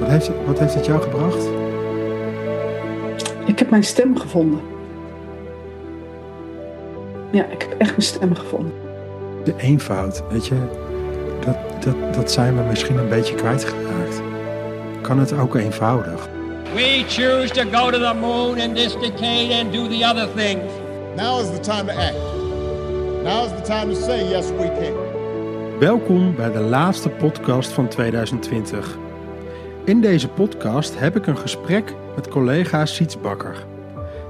Wat heeft, wat heeft het jou gebracht? Ik heb mijn stem gevonden. Ja, ik heb echt mijn stem gevonden. De eenvoud, weet je, dat, dat, dat zijn we misschien een beetje kwijtgeraakt. Kan het ook eenvoudig? We choose to go to the moon in this decade and do the other things. Now is the time to act. Now is the time to say yes we can. Welkom bij de laatste podcast van 2020. In deze podcast heb ik een gesprek met collega Siets Bakker.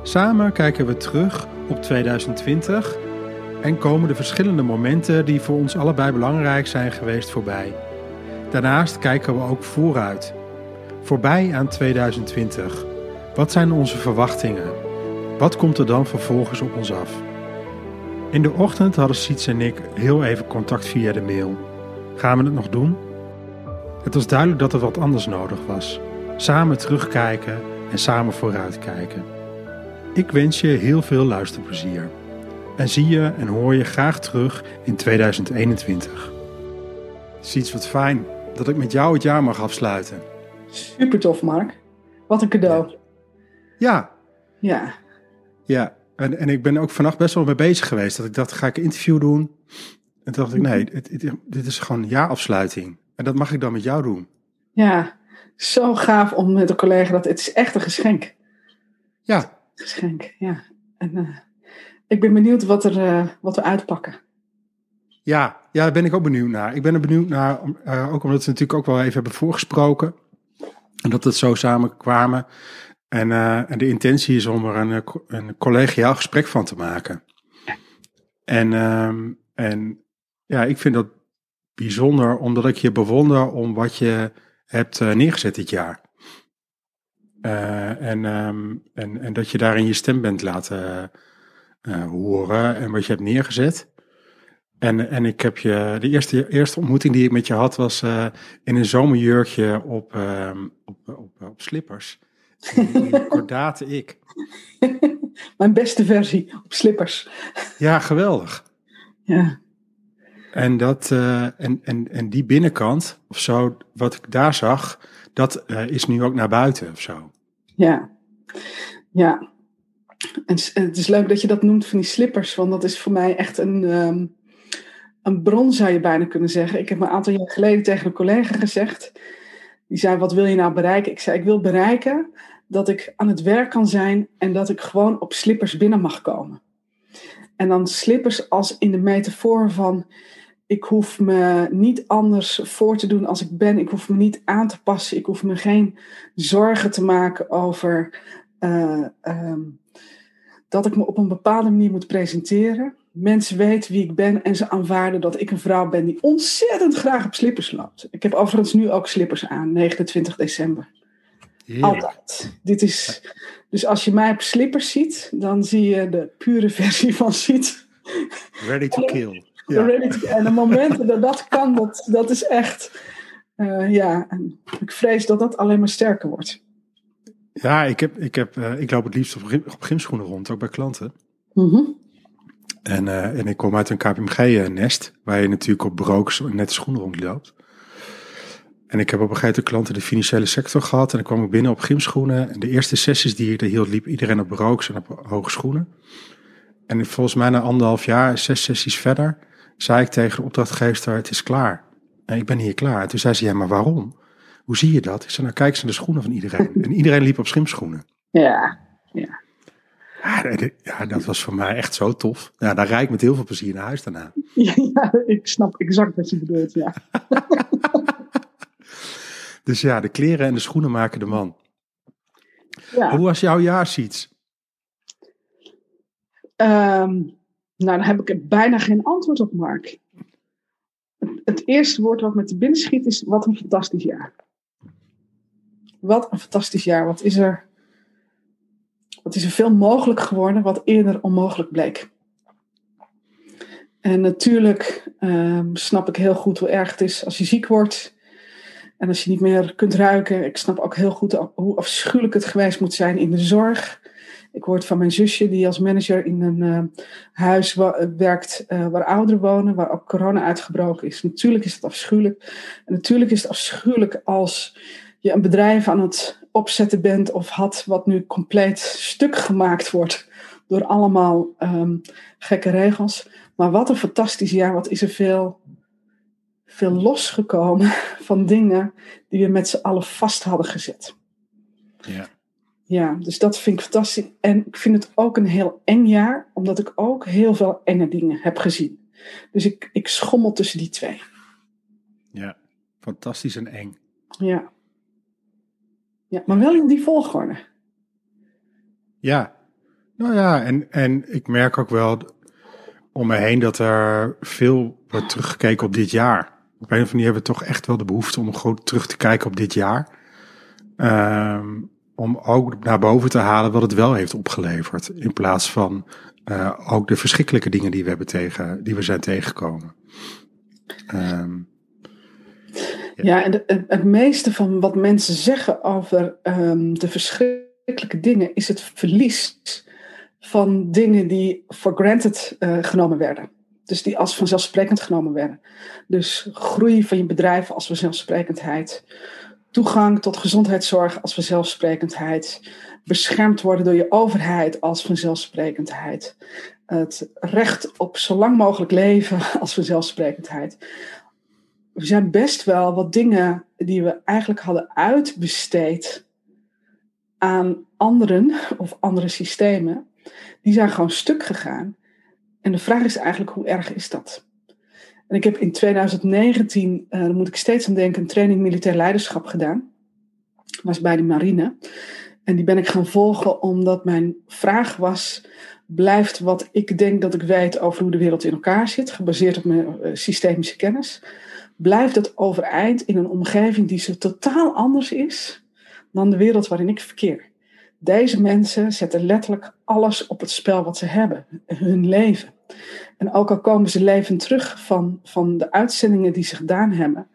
Samen kijken we terug op 2020 en komen de verschillende momenten die voor ons allebei belangrijk zijn geweest voorbij. Daarnaast kijken we ook vooruit. Voorbij aan 2020. Wat zijn onze verwachtingen? Wat komt er dan vervolgens op ons af? In de ochtend hadden Siets en ik heel even contact via de mail. Gaan we het nog doen? Het was duidelijk dat er wat anders nodig was. Samen terugkijken en samen vooruitkijken. Ik wens je heel veel luisterplezier. En zie je en hoor je graag terug in 2021. Siets, wat fijn dat ik met jou het jaar mag afsluiten. Super tof, Mark. Wat een cadeau. Ja, Ja. ja. En, en ik ben ook vannacht best wel mee bezig geweest. Dat ik dacht, ga ik een interview doen? En toen dacht ik, nee, het- het- dit is gewoon jaarafsluiting. En dat mag ik dan met jou doen. Ja. Zo gaaf om met een collega dat het is echt een geschenk. Ja, Geschenk, ja. En eh, ik ben benieuwd wat, er, eh, wat we uitpakken. Ja, ja, daar ben ik ook benieuwd naar. Ik ben er benieuwd naar, eh, ook omdat we natuurlijk ook wel even hebben voorgesproken. En dat het zo samen kwamen. En, en de intentie is om er een, een collegiaal gesprek van te maken. En, ehm, en ja, ik vind dat bijzonder, omdat ik je bewonder om wat je hebt eh, neergezet dit jaar. Eh, en, ehm, en, en dat je daarin je stem bent laten eh, horen en wat je hebt neergezet. En, en ik heb je, de eerste, eerste ontmoeting die ik met je had was in een zomerjurkje op, ehm, op, op, op slippers. Kordate ik. Mijn beste versie op slippers. Ja, geweldig. Ja. En, dat, eh, en, en, en die binnenkant, of zo, wat ik daar zag, dat eh, is nu ook naar buiten of zo. Ja. Ja. En het is leuk dat je dat noemt van die slippers, want dat is voor mij echt een, ehm, een bron, zou je bijna kunnen zeggen. Ik heb een aantal jaar geleden tegen een collega gezegd, die zei, wat wil je nou bereiken? Ik zei, ik wil bereiken dat ik aan het werk kan zijn en dat ik gewoon op slippers binnen mag komen. En dan slippers als in de metafoor van, ik hoef me niet anders voor te doen als ik ben. Ik hoef me niet aan te passen. Ik hoef me geen zorgen te maken over eh, ehm, dat ik me op een bepaalde manier moet presenteren. Mensen weten wie ik ben en ze aanvaarden dat ik een vrouw ben die ontzettend graag op slippers loopt. Ik heb overigens nu ook slippers aan, 29 december. Heerlijk. Altijd. Dit is, dus als je mij op slippers ziet, dan zie je de pure versie van ziet. Ready to kill. Ja. En de momenten dat dat kan, dat, dat is echt. eh, ja, en ik vrees dat dat alleen maar sterker wordt. Ja, ik, heb, ik, heb, eh, ik loop het liefst op, op gymschoenen rond, ook bij klanten. Mhm. En, eh, en ik kom uit een KPMG-nest, waar je natuurlijk op bureaus nette schoenen rondloopt. En ik heb op een gegeven moment klanten de financiële sector gehad. En dan kwam ik binnen op gymschoenen. En de eerste sessies die ik er hield, liep iedereen op bureaus en op hoge schoenen. En volgens mij na anderhalf jaar, zes sessies verder, zei ik tegen de opdrachtgever, het is klaar. En ik ben hier klaar. En toen zei ze, ja, maar waarom? Hoe zie je dat? Ik zei, nou kijk eens naar de schoenen van iedereen. En iedereen liep op schimschoenen. Ja, Ja, dat- ja, dat was voor mij echt zo tof. Ja, daar rijd ik met heel veel plezier naar huis daarna. ja, ik snap exact wat je bedoelt. Ja. Dus ja, de kleren en de schoenen maken de man. Ja. Hoe was jouw jaar, Siets? Nou, dan heb ik bijna geen antwoord op, Mark. Het, het eerste woord wat me te binnen schiet is: wat een fantastisch jaar. Wat een fantastisch jaar. Wat is er, wat is er veel mogelijk geworden wat eerder onmogelijk bleek. En natuurlijk ehm, snap ik heel goed hoe erg het is als je ziek wordt. En als je niet meer kunt ruiken. Ik snap ook heel goed hoe afschuwelijk het geweest moet zijn in de zorg. Ik hoor van mijn zusje, die als manager in een uh, huis wa- werkt uh, waar ouderen wonen, waar ook corona uitgebroken is. Natuurlijk is het afschuwelijk. En natuurlijk is het afschuwelijk als je een bedrijf aan het opzetten bent of had wat nu compleet stuk gemaakt wordt door allemaal ehm, gekke regels. Maar wat een fantastisch jaar, wat is er veel, veel losgekomen van dingen die we met z'n allen vast hadden gezet. Ja. Ja, dus dat vind ik fantastisch. En ik vind het ook een heel eng jaar, omdat ik ook heel veel enge dingen heb gezien. Dus ik, ik schommel tussen die twee. Ja, fantastisch en eng. Ja. Ja, maar wel in die volgorde. Ja, nou ja, en, en ik merk ook wel om me heen dat er veel wordt teruggekeken op dit jaar. Op een of andere manier hebben we toch echt wel de behoefte om gewoon terug te kijken op dit jaar. Ehm, om ook naar boven te halen wat het wel heeft opgeleverd. In plaats van uh, ook de verschrikkelijke dingen die we, hebben tegen, die we zijn tegengekomen. Um, ja, en het meeste van wat mensen zeggen over um, de verschrikkelijke dingen is het verlies van dingen die for granted uh, genomen werden. Dus die als vanzelfsprekend genomen werden. Dus groei van je bedrijf als vanzelfsprekendheid. Toegang tot gezondheidszorg als vanzelfsprekendheid. Beschermd worden door je overheid als vanzelfsprekendheid. Het recht op zo lang mogelijk leven als vanzelfsprekendheid. Er zijn best wel wat dingen die we eigenlijk hadden uitbesteed aan anderen of andere systemen. Die zijn gewoon stuk gegaan. En de vraag is eigenlijk, hoe erg is dat? En ik heb in 2019, uh, daar moet ik steeds aan denken, een training militair leiderschap gedaan. Dat was bij de marine. En die ben ik gaan volgen omdat mijn vraag was, blijft wat ik denk dat ik weet over hoe de wereld in elkaar zit, gebaseerd op mijn uh, systemische kennis, blijft het overeind in een omgeving die zo totaal anders is dan de wereld waarin ik verkeer. Deze mensen zetten letterlijk alles op het spel wat ze hebben, hun leven. En ook al komen ze levend terug van, van de uitzendingen die ze gedaan hebben,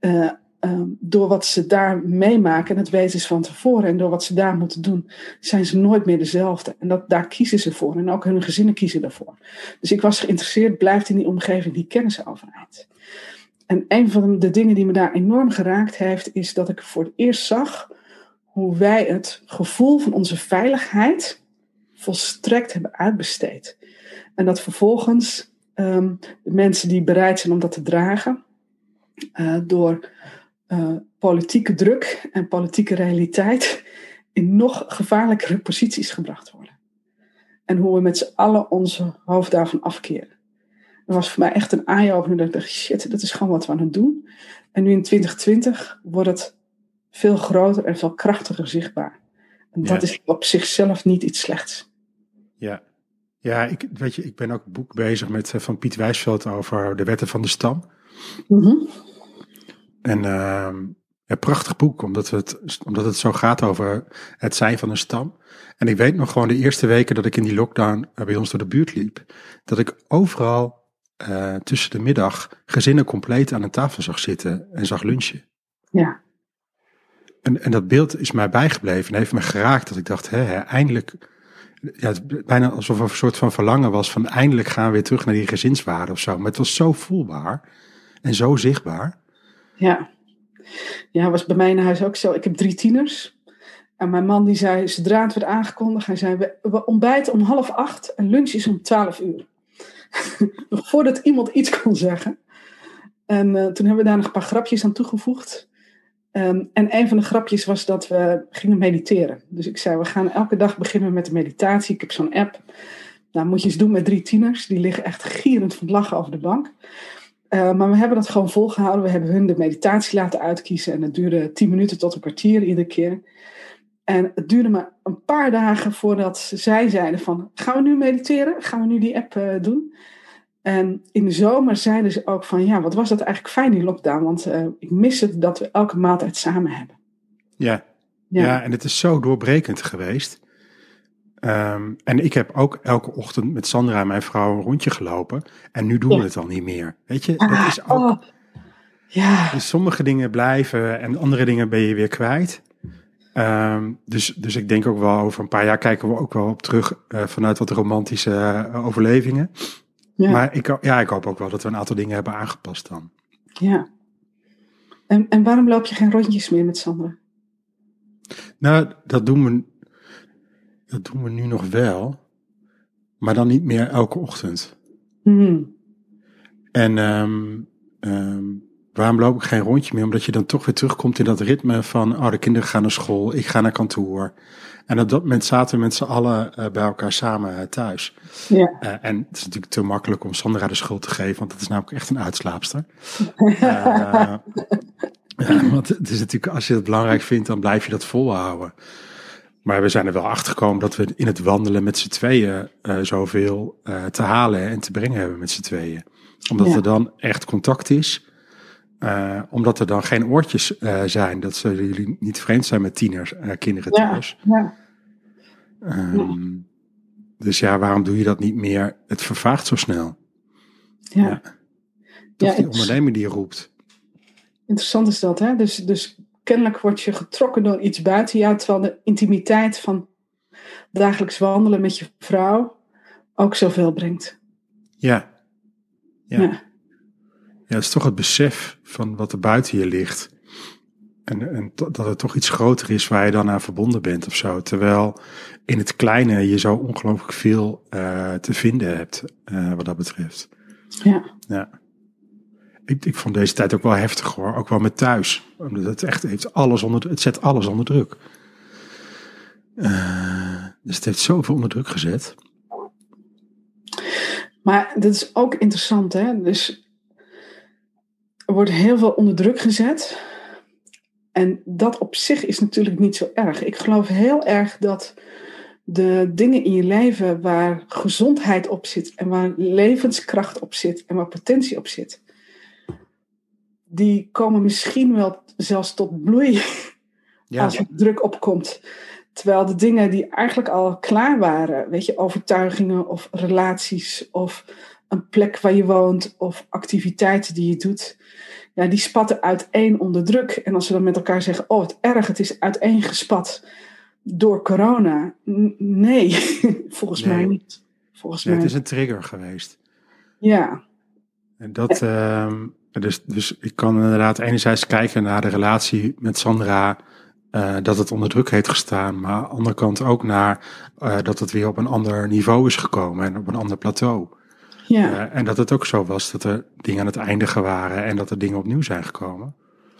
uh, uh, door wat ze daar meemaken, en het weten ze van tevoren, en door wat ze daar moeten doen, zijn ze nooit meer dezelfde. En dat, daar kiezen ze voor. En ook hun gezinnen kiezen daarvoor. Dus ik was geïnteresseerd, blijft in die omgeving die kennis overheid. En een van de dingen die me daar enorm geraakt heeft, is dat ik voor het eerst zag hoe wij het gevoel van onze veiligheid volstrekt hebben uitbesteed. En dat vervolgens um, de mensen die bereid zijn om dat te dragen, uh, door uh, politieke druk en politieke realiteit in nog gevaarlijkere posities gebracht worden. En hoe we met z'n allen onze hoofd daarvan afkeren. Dat was voor mij echt een eye-opener dat ik dacht, shit, dat is gewoon wat we aan het doen. En nu in 2020 wordt het veel groter en veel krachtiger zichtbaar. En dat ja. is op zichzelf niet iets slechts. Ja, ja ik, weet je, ik ben ook een boek bezig met, eh, van Piet Wijsveld over de wetten van de stam. Mm -hmm. En uh, een prachtig boek, omdat het, omdat het zo gaat over het zijn van een stam. En ik weet nog gewoon de eerste weken dat ik in die lockdown eh, bij ons door de buurt liep, dat ik overal uh, tussen de middag gezinnen compleet aan een tafel zag zitten en zag lunchen. Ja. En, en dat beeld is mij bijgebleven en heeft me geraakt dat ik dacht, hè, eindelijk, ja, het bijna alsof er een soort van verlangen was van eindelijk gaan we weer terug naar die gezinswaarde of zo. Maar het was zo voelbaar en zo zichtbaar. Ja, ja, was bij mij in huis ook zo. Ik heb drie tieners. En mijn man die zei, zodra het werd aangekondigd, hij zei, we, we ontbijten om half acht en lunch is om twaalf uur. voordat iemand iets kon zeggen. En uh, toen hebben we daar nog een paar grapjes aan toegevoegd. Um, en een van de grapjes was dat we gingen mediteren. Dus ik zei, we gaan elke dag beginnen met de meditatie. Ik heb zo'n app. Nou, moet je eens doen met drie tieners. Die liggen echt gierend van lachen over de bank. Uh, maar we hebben dat gewoon volgehouden. We hebben hun de meditatie laten uitkiezen. En het duurde tien minuten tot een kwartier iedere keer. En het duurde maar een paar dagen voordat zij zeiden van... Gaan we nu mediteren? Gaan we nu die app uh, doen? En in de zomer zeiden ze ook van... Ja, wat was dat eigenlijk fijn die lockdown? Want uh, ik mis het dat we elke maaltijd samen hebben. Ja, ja. ja en het is zo doorbrekend geweest. Um, en ik heb ook elke ochtend met Sandra, mijn vrouw, een rondje gelopen. En nu doen ja. we het al niet meer. Weet je, ah, dat is ook... Oh. Ja. Dus sommige dingen blijven en andere dingen ben je weer kwijt. Um, dus, dus ik denk ook wel over een paar jaar kijken we ook wel op terug uh, vanuit wat romantische uh, overlevingen. Ja. Maar ik, ja, ik hoop ook wel dat we een aantal dingen hebben aangepast dan. Ja. En, en waarom loop je geen rondjes meer met Sandra? Nou, dat doen we, dat doen we nu nog wel. Maar dan niet meer elke ochtend. Hmm. En ehm, ehm, waarom loop ik geen rondje meer? Omdat je dan toch weer terugkomt in dat ritme van, oh, de kinderen gaan naar school, ik ga naar kantoor. En op dat moment zaten we met z'n allen eh, bij elkaar samen eh, thuis. Ja. Eh, en het is natuurlijk te makkelijk om Sandra de schuld te geven, want dat is namelijk echt een uitslaapster. Ja, want het is natuurlijk, als je het belangrijk vindt, dan blijf je dat volhouden. Maar we zijn er wel achter gekomen dat we in het wandelen met z'n tweeën zoveel te halen en te brengen hebben met z'n tweeën. Omdat Ja. er dan echt contact is. Eh, omdat er dan geen oortjes eh, zijn. Dat ze jullie niet vreemd zijn met tieners, eh, kinderen Ja. thuis. ja. Ehm, Dus ja, waarom doe je dat niet meer? Het vervaagt zo snel. ja. Ja. Toch Ja, die ondernemer die je roept. Interessant is dat, hè? Dus, dus kennelijk word je getrokken door iets buiten jou, terwijl de intimiteit van dagelijks wandelen met je vrouw ook zoveel brengt. Ja. Ja. Ja. Het is toch het besef van wat er buiten je ligt. En, en dat het toch iets groter is waar je dan aan verbonden bent of zo. Terwijl in het kleine je zo ongelooflijk veel eh, te vinden hebt eh, wat dat betreft. Ja. Ja. Ik, ik vond deze tijd ook wel heftig hoor. Ook wel met thuis. Omdat het echt heeft alles onder, het zet alles onder druk. Eh, dus het heeft zoveel onder druk gezet. Maar dat is ook interessant, hè? Dus er wordt heel veel onder druk gezet. En dat op zich is natuurlijk niet zo erg. Ik geloof heel erg dat de dingen in je leven waar gezondheid op zit en waar levenskracht op zit en waar potentie op zit, die komen misschien wel zelfs tot bloei Ja, als er druk opkomt. Terwijl de dingen die eigenlijk al klaar waren, weet je, overtuigingen of relaties of een plek waar je woont of activiteiten die je doet, ja, die spatten uiteen onder druk. En als we dan met elkaar zeggen, oh wat erg, het is uiteengespat door corona. N- nee, volgens Nee. mij niet. Volgens nee, mij. het is een trigger geweest. Ja, En dat, ehm, dus, dus ik kan inderdaad enerzijds kijken naar de relatie met Sandra, eh, dat het onder druk heeft gestaan, maar aan de andere kant ook naar eh, dat het weer op een ander niveau is gekomen en op een ander plateau. Ja, Eh, en dat het ook zo was dat er dingen aan het eindigen waren en dat er dingen opnieuw zijn gekomen.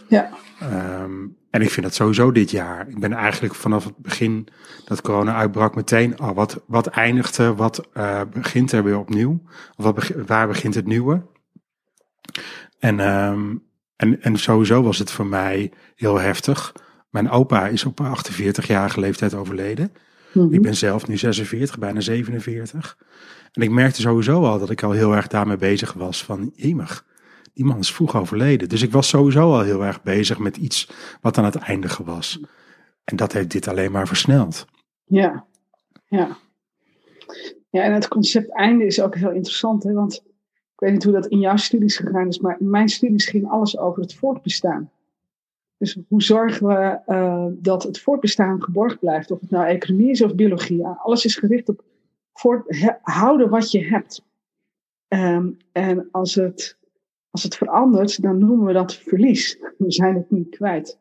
ja, Ehm, en ik vind dat sowieso dit jaar. Ik ben eigenlijk vanaf het begin dat corona uitbrak meteen, oh, wat, wat eindigde, wat eh, begint er weer opnieuw? Of wat beg- waar begint het nieuwe? En, ehm, en, en sowieso was het voor mij heel heftig. Mijn opa is op 48-jarige leeftijd overleden. Mhm. Ik ben zelf nu 46, bijna 47. En ik merkte sowieso al dat ik al heel erg daarmee bezig was van, jemig, die man is vroeg overleden. Dus ik was sowieso al heel erg bezig met iets wat aan het eindigen was. En dat heeft dit alleen maar versneld. Ja, ja. Ja, en het concept einde is ook heel interessant, hè? want ik weet niet hoe dat in jouw studies gegaan is, maar in mijn studies ging alles over het voortbestaan. Dus hoe zorgen we eh, dat het voortbestaan geborgd blijft, of het nou economie is of biologie. Alles is gericht op voort, he- houden wat je hebt. Ehm, en als het, als het verandert, dan noemen we dat verlies. We zijn het niet kwijt.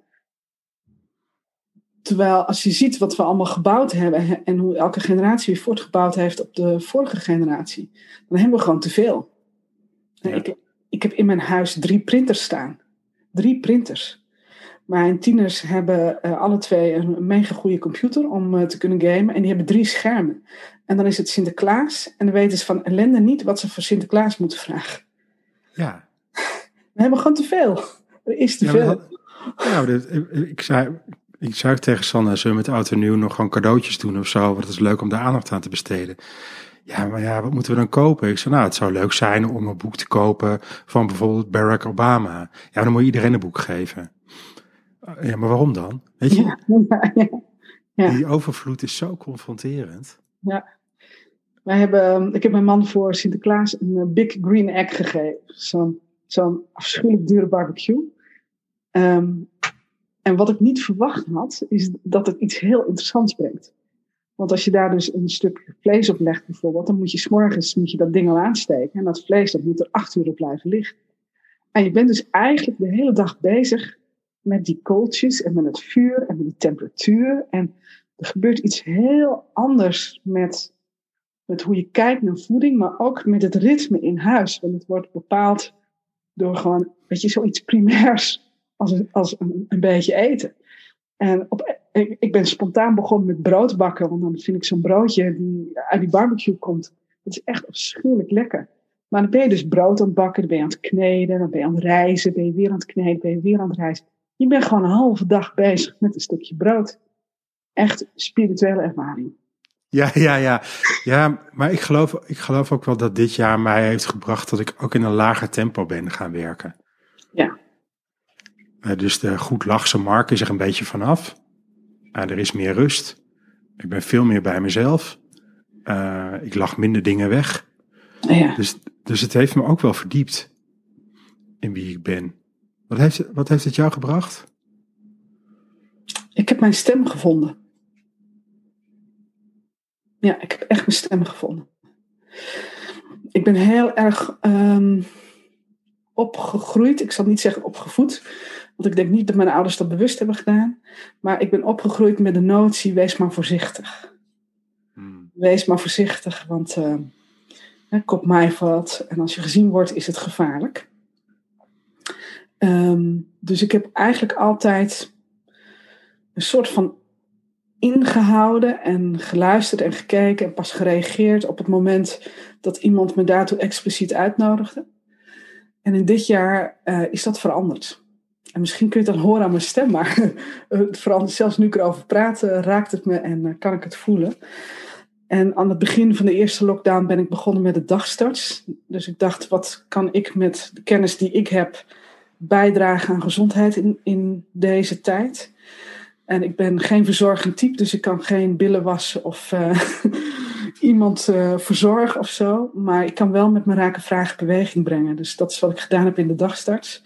Terwijl als je ziet wat we allemaal gebouwd hebben en hoe elke generatie weer voortgebouwd heeft op de vorige generatie, dan hebben we gewoon te veel. Ja. Ik, ik heb in mijn huis drie printers staan. Drie printers. Mijn tieners hebben eh, alle twee een mega goede computer om eh, te kunnen gamen. En die hebben drie schermen. En dan is het Sinterklaas. En dan weten ze van ellende niet wat ze voor Sinterklaas moeten vragen. Ja, We hebben gewoon te veel. Er is te Ja, veel. ja, dit- ik, zei, ik zei tegen Sanne, zullen we met oud en nieuw nog gewoon cadeautjes doen of zo? Want het is leuk om daar aandacht aan te besteden. Ja, maar ja, wat moeten we dan kopen? Ik zei, nou, het zou leuk zijn om een boek te kopen van bijvoorbeeld Barack Obama. Ja, dan moet je iedereen een boek geven. Ja, maar waarom dan? Weet je, Ja, ja, ja. Ja. die overvloed is zo confronterend. Wij hebben, ik heb mijn man voor Sinterklaas een eh, Big Green Egg gegeven. Zo'n zo'n afschuwelijk dure barbecue. Ehm, en wat ik niet verwacht had, is dat het iets heel interessants brengt. Want als je daar dus een stuk vlees op legt bijvoorbeeld, dan moet je s'morgens moet je dat ding al aansteken. En dat vlees dat moet er acht uur op blijven liggen. En je bent dus eigenlijk de hele dag bezig met die kooltjes en met het vuur en met die temperatuur. En er gebeurt iets heel anders met, met hoe je kijkt naar voeding, maar ook met het ritme in huis. Want het wordt bepaald door gewoon, weet je, zoiets primairs als, als een, een beetje eten. En op, ik, ben spontaan begonnen met brood bakken, want dan vind ik zo'n broodje die uit die barbecue komt, dat is echt afschuwelijk lekker. Maar dan ben je dus brood aan het bakken, dan ben je aan het kneden, dan ben je aan het reizen, ben je weer aan het kneden, ben je weer aan het reizen. Je bent gewoon een halve dag bezig met een stukje brood. Echt spirituele ervaring. Ja, ja, ja. Ja, maar ik geloof, ik geloof ook wel dat dit jaar mij heeft gebracht dat ik ook in een lager tempo ben gaan werken. Ja. Uh, dus de goed lachse mark is er een beetje vanaf. Uh, er is meer rust. Ik ben veel meer bij mezelf. Uh, ik lach minder dingen weg. Ja. Dus, dus het heeft me ook wel verdiept in wie ik ben. Wat heeft, wat heeft het jou gebracht? Ik heb mijn stem gevonden. Ja, ik heb echt mijn stem gevonden. Ik ben heel erg um, opgegroeid. Ik zal niet zeggen opgevoed. Want ik denk niet dat mijn ouders dat bewust hebben gedaan. Maar ik ben opgegroeid met de notie: wees maar voorzichtig. Hmm. Wees maar voorzichtig, want uh, kop mij valt. En als je gezien wordt, is het gevaarlijk. Um, dus ik heb eigenlijk altijd een soort van ingehouden en geluisterd en gekeken en pas gereageerd op het moment dat iemand me daartoe expliciet uitnodigde. En in dit jaar uh, is dat veranderd. En misschien kun je het dan horen aan mijn stem, maar verandert zelfs nu ik erover praat, raakt het me en uh, kan ik het voelen. En aan het begin van de eerste lockdown ben ik begonnen met de dagstarts. Dus ik dacht, wat kan ik met de kennis die ik heb bijdragen aan gezondheid in, in deze tijd? En ik ben geen verzorgend type, dus ik kan geen billen wassen of uh, iemand uh, verzorgen of zo. Maar ik kan wel met mijn raken vragen beweging brengen. Dus dat is wat ik gedaan heb in de dagstarts.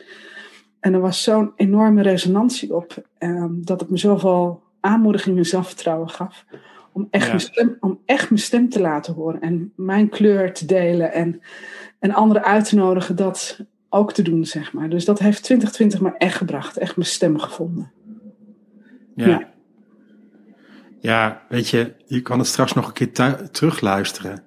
En er was zo'n enorme resonantie op, um, dat het me zoveel aanmoediging en zelfvertrouwen gaf. Om echt, ja. mijn stem, om echt mijn stem te laten horen en mijn kleur te delen en, en anderen uit te nodigen dat ook te doen, zeg maar. Dus dat heeft 2020 me echt gebracht, echt mijn stem gevonden. Ja. ja. ja. weet je, je kan het straks nog een keer terugluisteren.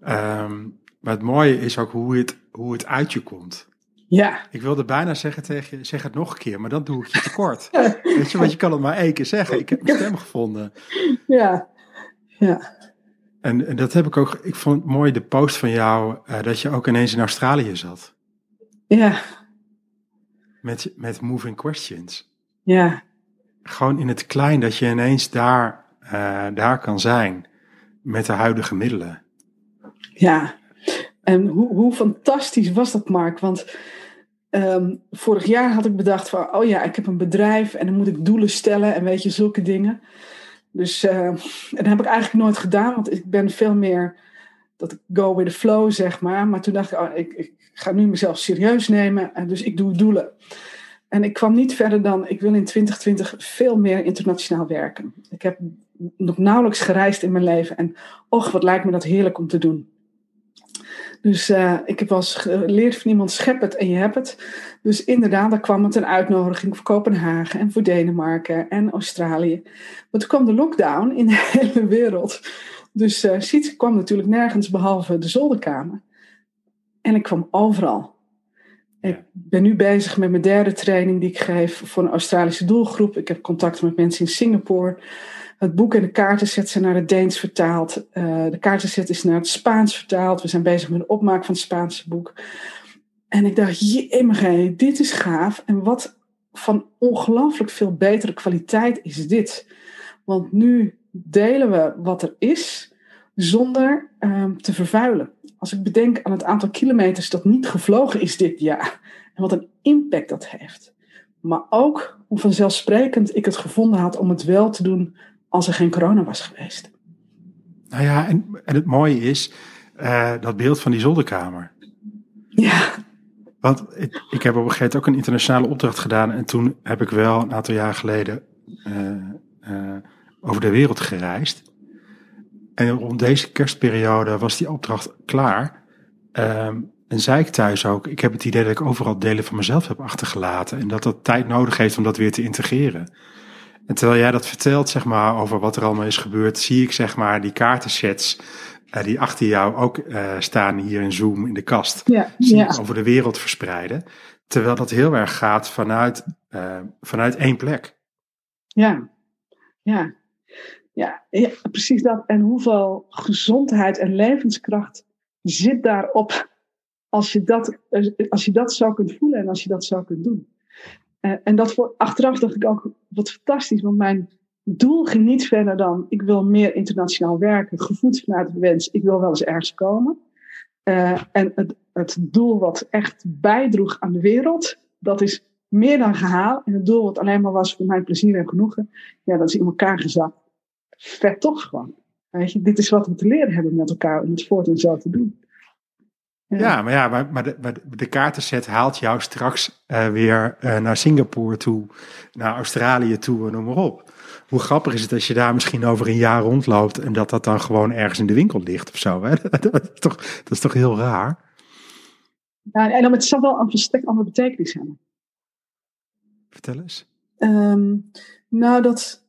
Um, maar het mooie is ook hoe het, hoe het uit je komt. Ja. Ik wilde bijna zeggen tegen je, zeg het nog een keer, maar dan doe ik je tekort. Weet je, want je kan het maar één keer zeggen. Ik heb mijn stem gevonden. Ja, ja. En, en dat heb ik ook, ik vond mooi de post van jou, uh, dat je ook ineens in Australië zat. Ja. Met, met moving questions. Ja. Gewoon in het klein dat je ineens daar, uh, daar kan zijn met de huidige middelen. Ja, en hoe, hoe fantastisch was dat, Mark? Want um, vorig jaar had ik bedacht van, oh ja, ik heb een bedrijf en dan moet ik doelen stellen en weet je, zulke dingen. Dus en dat heb ik eigenlijk nooit gedaan, want ik ben veel meer dat go with the flow, zeg maar. Maar toen dacht ik, oh, ik, ik ga nu mezelf serieus nemen en dus ik doe doelen. En ik kwam niet verder dan, ik wil in 2020 veel meer internationaal werken. Ik heb nog nauwelijks gereisd in mijn leven en och, wat lijkt me dat heerlijk om te doen. Dus uh, ik heb wel eens geleerd van iemand, schep het en je hebt het. Dus inderdaad, daar kwam het een uitnodiging voor Kopenhagen en voor Denemarken en Australië. Maar toen kwam de lockdown in de hele wereld. Dus uh, Siet kwam natuurlijk nergens behalve de zolderkamer. En ik kwam overal. Ik ben nu bezig met mijn derde training die ik geef voor een Australische doelgroep. Ik heb contact met mensen in Singapore. Het boek en de kaartenset zijn naar het Deens vertaald. Uh, de kaartenset is naar het Spaans vertaald. We zijn bezig met de opmaak van het Spaanse boek. En ik dacht, jemige, dit is gaaf. En wat van ongelooflijk veel betere kwaliteit is dit. Want nu delen we wat er is, zonder um, te vervuilen. Als ik bedenk aan het aantal kilometers dat niet gevlogen is dit jaar. En wat een impact dat heeft. Maar ook hoe vanzelfsprekend ik het gevonden had om het wel te doen als er geen corona was geweest. Nou ja, en, en het mooie is uh, dat beeld van die zolderkamer. Ja. Want ik, ik heb op een gegeven moment ook een internationale opdracht gedaan. En toen heb ik wel een aantal jaar geleden uh, uh, over de wereld gereisd. En rond deze kerstperiode was die opdracht klaar. Um, En zei ik thuis ook, ik heb het idee dat ik overal delen van mezelf heb achtergelaten. En dat dat tijd nodig heeft om dat weer te integreren. En terwijl jij dat vertelt, zeg maar, over wat er allemaal is gebeurd, zie ik, zeg maar, die kaartensets uh, die achter jou ook uh, staan hier in Zoom in de kast. Ja, zie ja. ik over de wereld verspreiden. Terwijl dat heel erg gaat vanuit, uh, vanuit één plek. Ja, ja. Ja, ja, precies dat. En hoeveel gezondheid en levenskracht zit daarop als je dat, als je dat zo kunt voelen en als je dat zo kunt doen. Uh, en dat voor, achteraf dacht ik ook, wat fantastisch, want mijn doel ging niet verder dan, ik wil meer internationaal werken, gevoed vanuit de wens, ik wil wel eens ergens komen. Uh, en het, het doel wat echt bijdroeg aan de wereld, dat is meer dan gehaald. En het doel wat alleen maar was voor mijn plezier en genoegen, ja, dat is in elkaar gezakt. Vet toch gewoon. Weet je, dit is wat we te leren hebben met elkaar om het voort en zo te doen. Ja, ja maar ja, maar, maar, de, maar de kaartenset haalt jou straks uh, weer uh, naar Singapore toe, naar Australië toe en noem maar op. Hoe grappig is het als je daar misschien over een jaar rondloopt en dat dat dan gewoon ergens in de winkel ligt of zo. Hè? Dat, is toch, dat is toch heel raar? Ja, en dan het zal wel een volstrekt andere betekenis hebben. Vertel eens. Um, nou, dat.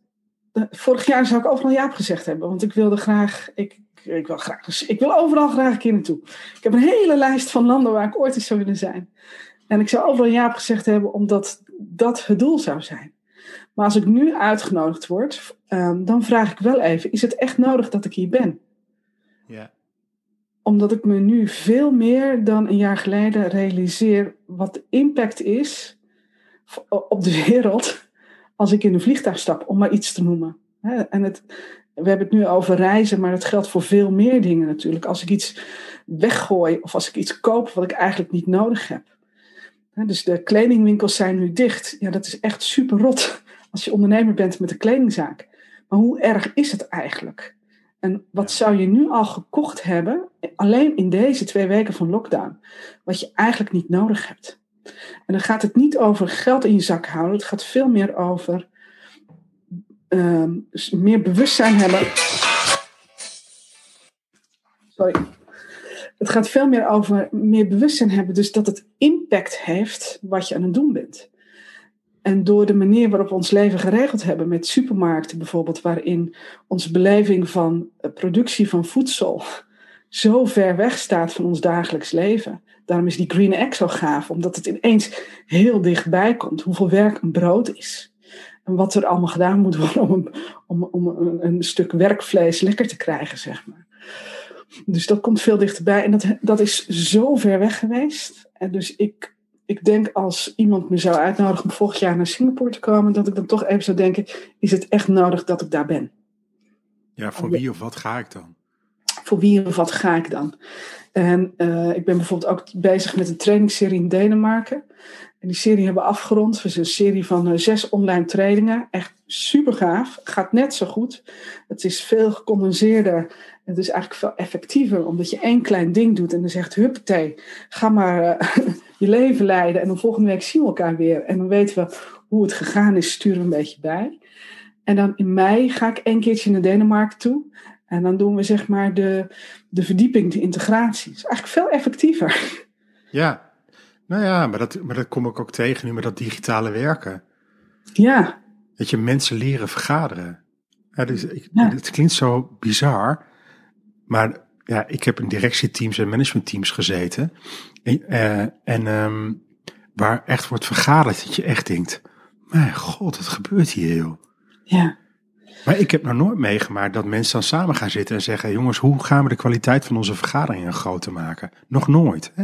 Uh, vorig jaar zou ik overal ja gezegd hebben, want ik wilde graag. Ik, ik, wil graag dus ik wil overal graag een keer naartoe. Ik heb een hele lijst van landen waar ik ooit eens zou willen zijn. En ik zou overal ja gezegd hebben, omdat dat het doel zou zijn. Maar als ik nu uitgenodigd word, um, dan vraag ik wel even: is het echt nodig dat ik hier ben? Ja. Omdat ik me nu veel meer dan een jaar geleden realiseer wat de impact is op de wereld als ik in een vliegtuig stap, om maar iets te noemen. En het, we hebben het nu over reizen, maar het geldt voor veel meer dingen natuurlijk. Als ik iets weggooi of als ik iets koop wat ik eigenlijk niet nodig heb. Dus de kledingwinkels zijn nu dicht. Ja, dat is echt super rot als je ondernemer bent met een kledingzaak. Maar hoe erg is het eigenlijk? En wat zou je nu al gekocht hebben, alleen in deze twee weken van lockdown, wat je eigenlijk niet nodig hebt? En dan gaat het niet over geld in je zak houden. Het gaat veel meer over uh, meer bewustzijn hebben. Sorry. Het gaat veel meer over meer bewustzijn hebben. Dus dat het impact heeft wat je aan het doen bent. En door de manier waarop we ons leven geregeld hebben met supermarkten bijvoorbeeld, waarin onze beleving van productie van voedsel zo ver weg staat van ons dagelijks leven. Daarom is die Green Egg zo gaaf, omdat het ineens heel dichtbij komt. Hoeveel werk een brood is. En wat er allemaal gedaan moet worden om een, om, om een, een stuk werkvlees lekker te krijgen, zeg maar. Dus dat komt veel dichterbij. En dat, dat is zo ver weg geweest. En dus ik, ik denk als iemand me zou uitnodigen om volgend jaar naar Singapore te komen, dat ik dan toch even zou denken: is het echt nodig dat ik daar ben? Ja, voor wie of wat ga ik dan? Voor wie of wat ga ik dan? En uh, ik ben bijvoorbeeld ook bezig met een trainingsserie in Denemarken. En die serie hebben we afgerond. Het is een serie van uh, zes online trainingen. Echt super gaaf. Gaat net zo goed. Het is veel gecondenseerder. Het is eigenlijk veel effectiever. Omdat je één klein ding doet en dan zegt huppatee. Ga maar uh, je leven leiden. En dan volgende week zien we elkaar weer. En dan weten we hoe het gegaan is. Sturen we een beetje bij. En dan in mei ga ik één keertje naar Denemarken toe. En dan doen we zeg maar de, de verdieping, de integratie. Is eigenlijk veel effectiever. Ja, nou ja, maar dat, maar dat kom ik ook tegen nu met dat digitale werken. Ja. Dat je mensen leren vergaderen. Ja, dus ik, ja. Het klinkt zo bizar, maar ja, ik heb in directieteams en managementteams gezeten. En, uh, en um, waar echt wordt vergaderd, dat je echt denkt, mijn god, wat gebeurt hier joh. Ja. Maar ik heb nog nooit meegemaakt dat mensen dan samen gaan zitten en zeggen: jongens, hoe gaan we de kwaliteit van onze vergaderingen groter maken? Nog nooit. Hè?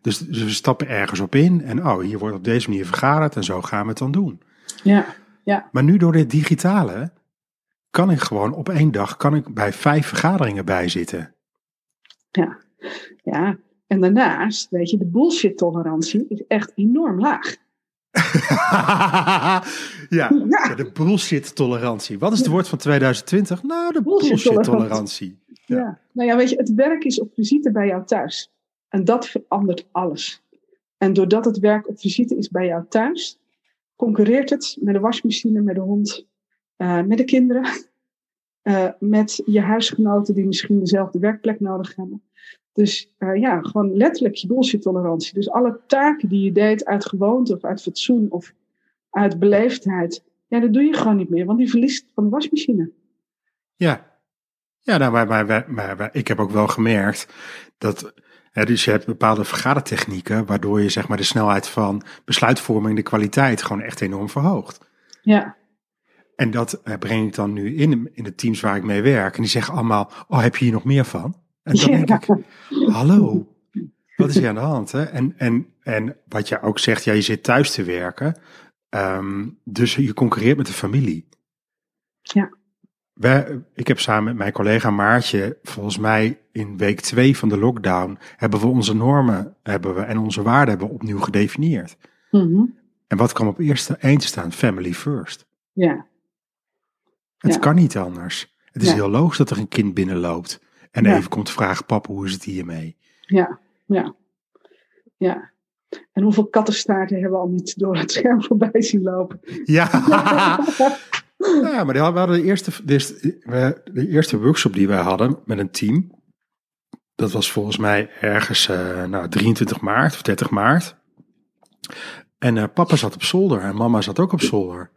Dus, dus, we stappen ergens op in en oh, hier wordt op deze manier vergaderd en zo gaan we het dan doen. Ja, ja. Maar nu door dit digitale kan ik gewoon op één dag kan ik bij vijf vergaderingen bijzitten. Ja, ja. En daarnaast, weet je, de bullshit-tolerantie is echt enorm laag. ja, ja, de bullshit-tolerantie. Wat is het woord van 2020? Nou, de bullshit-tolerantie. Ja. ja. nou ja, weet je, het werk is op visite bij jou thuis. En dat verandert alles. En doordat het werk op visite is bij jou thuis, concurreert het met de wasmachine, met de hond, uh, met de kinderen, uh, met je huisgenoten die misschien dezelfde werkplek nodig hebben. Dus uh, ja, gewoon letterlijk je bullshit tolerantie. Dus alle taken die je deed uit gewoonte of uit fatsoen of uit beleefdheid, ja, dat doe je gewoon niet meer, want die verliest van de wasmachine. Ja, ja nou, maar, maar, maar, maar ik heb ook wel gemerkt dat Hè, dus je hebt bepaalde vergadertechnieken waardoor je zeg maar de snelheid van besluitvorming, de kwaliteit gewoon echt enorm verhoogt. Ja. En dat eh, breng ik dan nu in, in de teams waar ik mee werk. En die zeggen allemaal, oh heb je hier nog meer van? En dan denk ik, hallo, wat is hier aan de hand? Hè? En, en, en wat je ook zegt, ja, je zit thuis te werken. Um, dus je concurreert met de familie. Ja. Wij, ik heb samen met mijn collega Maartje, volgens mij in week twee van de lockdown, hebben we onze normen hebben we, en onze waarden hebben we opnieuw gedefinieerd. Mm En wat kwam op eerste één te staan? Family first. Ja. Het Ja. kan niet anders. Het is Ja. heel logisch dat er een kind binnenloopt en Ja. even komt vragen, papa, hoe is het hiermee? Ja, ja, ja. En hoeveel kattenstaarten hebben we al niet door het scherm voorbij zien lopen? Ja, ja maar we hadden de eerste, de, eerste- we- de eerste workshop die wij hadden met een team. Dat was volgens mij ergens eh, nou, 23 maart of 30 maart. En eh, papa zat op zolder en mama zat ook op zolder.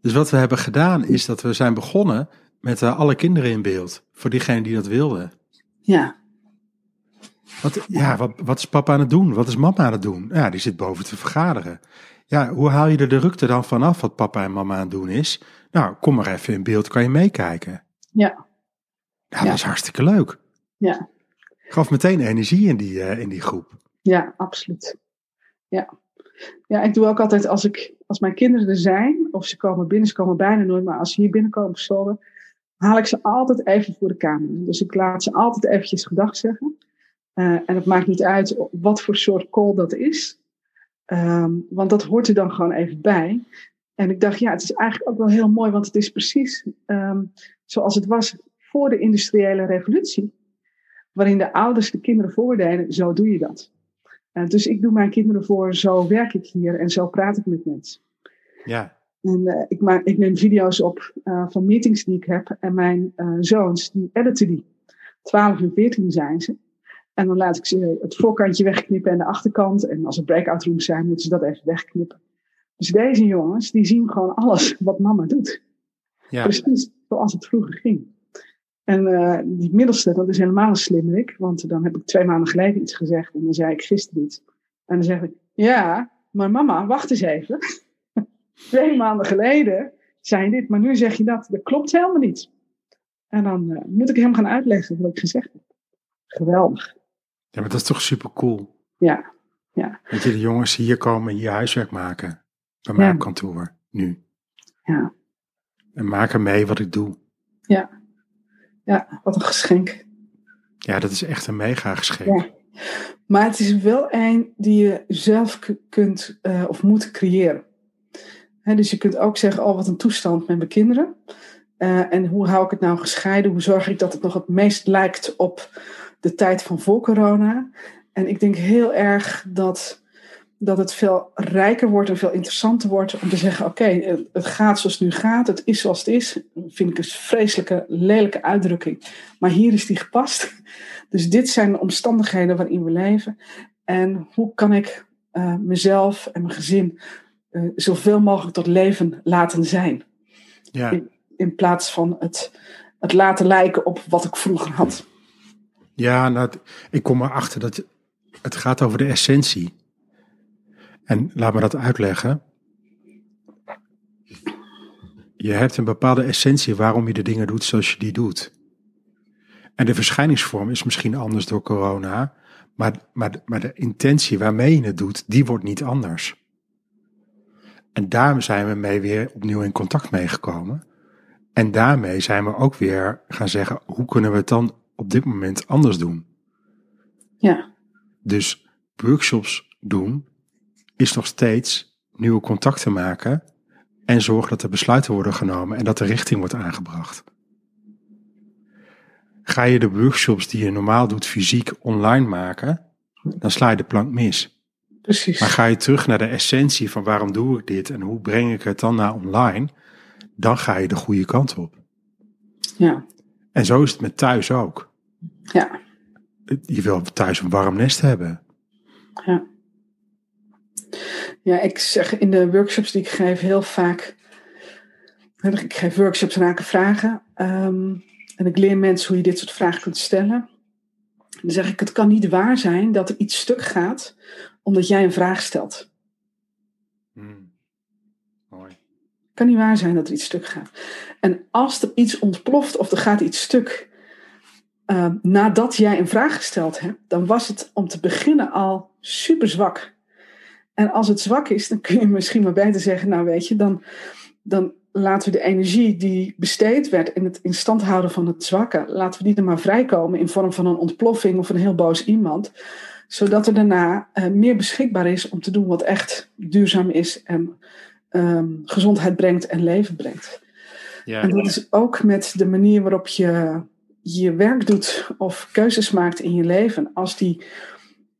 Dus wat we hebben gedaan is dat we zijn begonnen met eh, alle kinderen in beeld. Voor diegenen die dat wilden. Ja, Wat, ja, wat, wat is papa aan het doen? Wat is mama aan het doen? Ja, die zit boven te vergaderen. Ja, hoe haal je er de rukte dan vanaf wat papa en mama aan het doen is? Nou, kom maar even in beeld, kan je meekijken. ja, Ja, Ja. dat is hartstikke leuk. ja, Gaf meteen energie in die, eh, in die groep. ja, absoluut. Ja. ja, ik doe ook altijd als, ik, als mijn kinderen er zijn, of ze komen binnen, ze komen bijna nooit, maar als ze hier binnenkomen zolder, haal ik ze altijd even voor de camera. Dus ik laat ze altijd eventjes gedag zeggen. Eh, en het maakt niet uit wat voor soort call dat is. Ehm, want dat hoort er dan gewoon even bij. En ik dacht, ja, het is eigenlijk ook wel heel mooi, want het is precies ehm, zoals het was voor de industriële revolutie. Waarin de ouders de kinderen voordeden, zo doe je dat. Eh, dus ik doe mijn kinderen voor, zo werk ik hier en zo praat ik met mensen. Ja, En eh, ik, maak, ik neem video's op eh, van meetings die ik heb. En mijn eh, zoons, die editen die. 12 en 14 zijn ze. En dan laat ik ze het voorkantje wegknippen en de achterkant. En als er breakout rooms zijn, moeten ze dat even wegknippen. Dus deze jongens, die zien gewoon alles wat mama doet. ja, Precies zoals het vroeger ging. En die middelste, dat is helemaal een slimmerik. Want dan heb ik twee maanden geleden iets gezegd. En dan zei ik gisteren iets. En dan zeg ik, ja, maar mama, wacht eens even. Twee maanden geleden zei je dit, maar nu zeg je dat. Dat klopt helemaal niet. En dan eh, moet ik hem gaan uitleggen wat ik gezegd heb. Geweldig. ja, maar dat is toch super cool. Ja, Dat je de jongens hier komen en hier huiswerk maken. Bij mij Ja. op kantoor, nu. ja, En maken mee wat ik doe. ja. Ja, wat een geschenk. Ja, dat is echt een mega geschenk. Ja. Maar het is wel een die je zelf kunt eh, of moet creëren. Dus je kunt ook zeggen, oh wat een toestand met mijn kinderen. Eh, en hoe hou ik het nou gescheiden? Hoe zorg ik dat het nog het meest lijkt op de tijd van voor corona? En ik denk heel erg dat, dat het veel rijker wordt en veel interessanter wordt om te zeggen, oké, het- het gaat zoals het nu gaat. Het is zoals het is. Dat vind ik een vreselijke, lelijke uitdrukking. Maar hier is die gepast. Dus dit zijn de omstandigheden waarin we leven. En hoe kan ik eh, mezelf en mijn gezin eh, zoveel mogelijk tot leven laten zijn? Ja, In plaats van het, het laten lijken op wat ik vroeger had. ja nou, ik kom erachter dat het gaat over de essentie. En laat me dat uitleggen. Je hebt een bepaalde essentie waarom je de dingen doet zoals je die doet. En de verschijningsvorm is misschien anders door corona, maar, maar, maar de intentie waarmee je het doet, die wordt niet anders. En daar zijn we mee weer opnieuw in contact mee gekomen. En daarmee zijn we ook weer gaan zeggen, hoe kunnen we het dan op dit moment anders doen? Ja, Dus workshops doen is nog steeds nieuwe contacten maken en zorgen dat er besluiten worden genomen en dat de richting wordt aangebracht. Ga je de workshops die je normaal doet fysiek online maken, dan sla je de plank mis. Precies. Maar ga je terug naar de essentie van waarom doe ik dit en hoe breng ik het dan naar online, dan ga je de goede kant op. Ja, En zo is het met thuis ook. ja, je wil thuis een warm nest hebben. Ja. Ja, ik zeg in de workshops die ik geef heel vaak. Ik geef workshops raken vragen. Ehm, en ik leer mensen hoe je dit soort vragen kunt stellen. Dan zeg ik: Het kan niet waar zijn dat er iets stuk gaat omdat jij een vraag stelt. Hmm. Mooi. Het kan niet waar zijn dat er iets stuk gaat. En als er iets ontploft of er gaat iets stuk uh, nadat jij een vraag gesteld hebt, dan was het om te beginnen al super zwak. En als het zwak is, dan kun je misschien maar beter zeggen, nou weet je, dan, dan laten we de energie die besteed werd in het in stand houden van het zwakke, laten we die er maar vrijkomen in vorm van een ontploffing of een heel boos iemand. Zodat er daarna uh, meer beschikbaar is om te doen wat echt duurzaam is en um, gezondheid brengt en leven brengt. Ja. En dat is ook met de manier waarop je je werk doet of keuzes maakt in je leven. Als die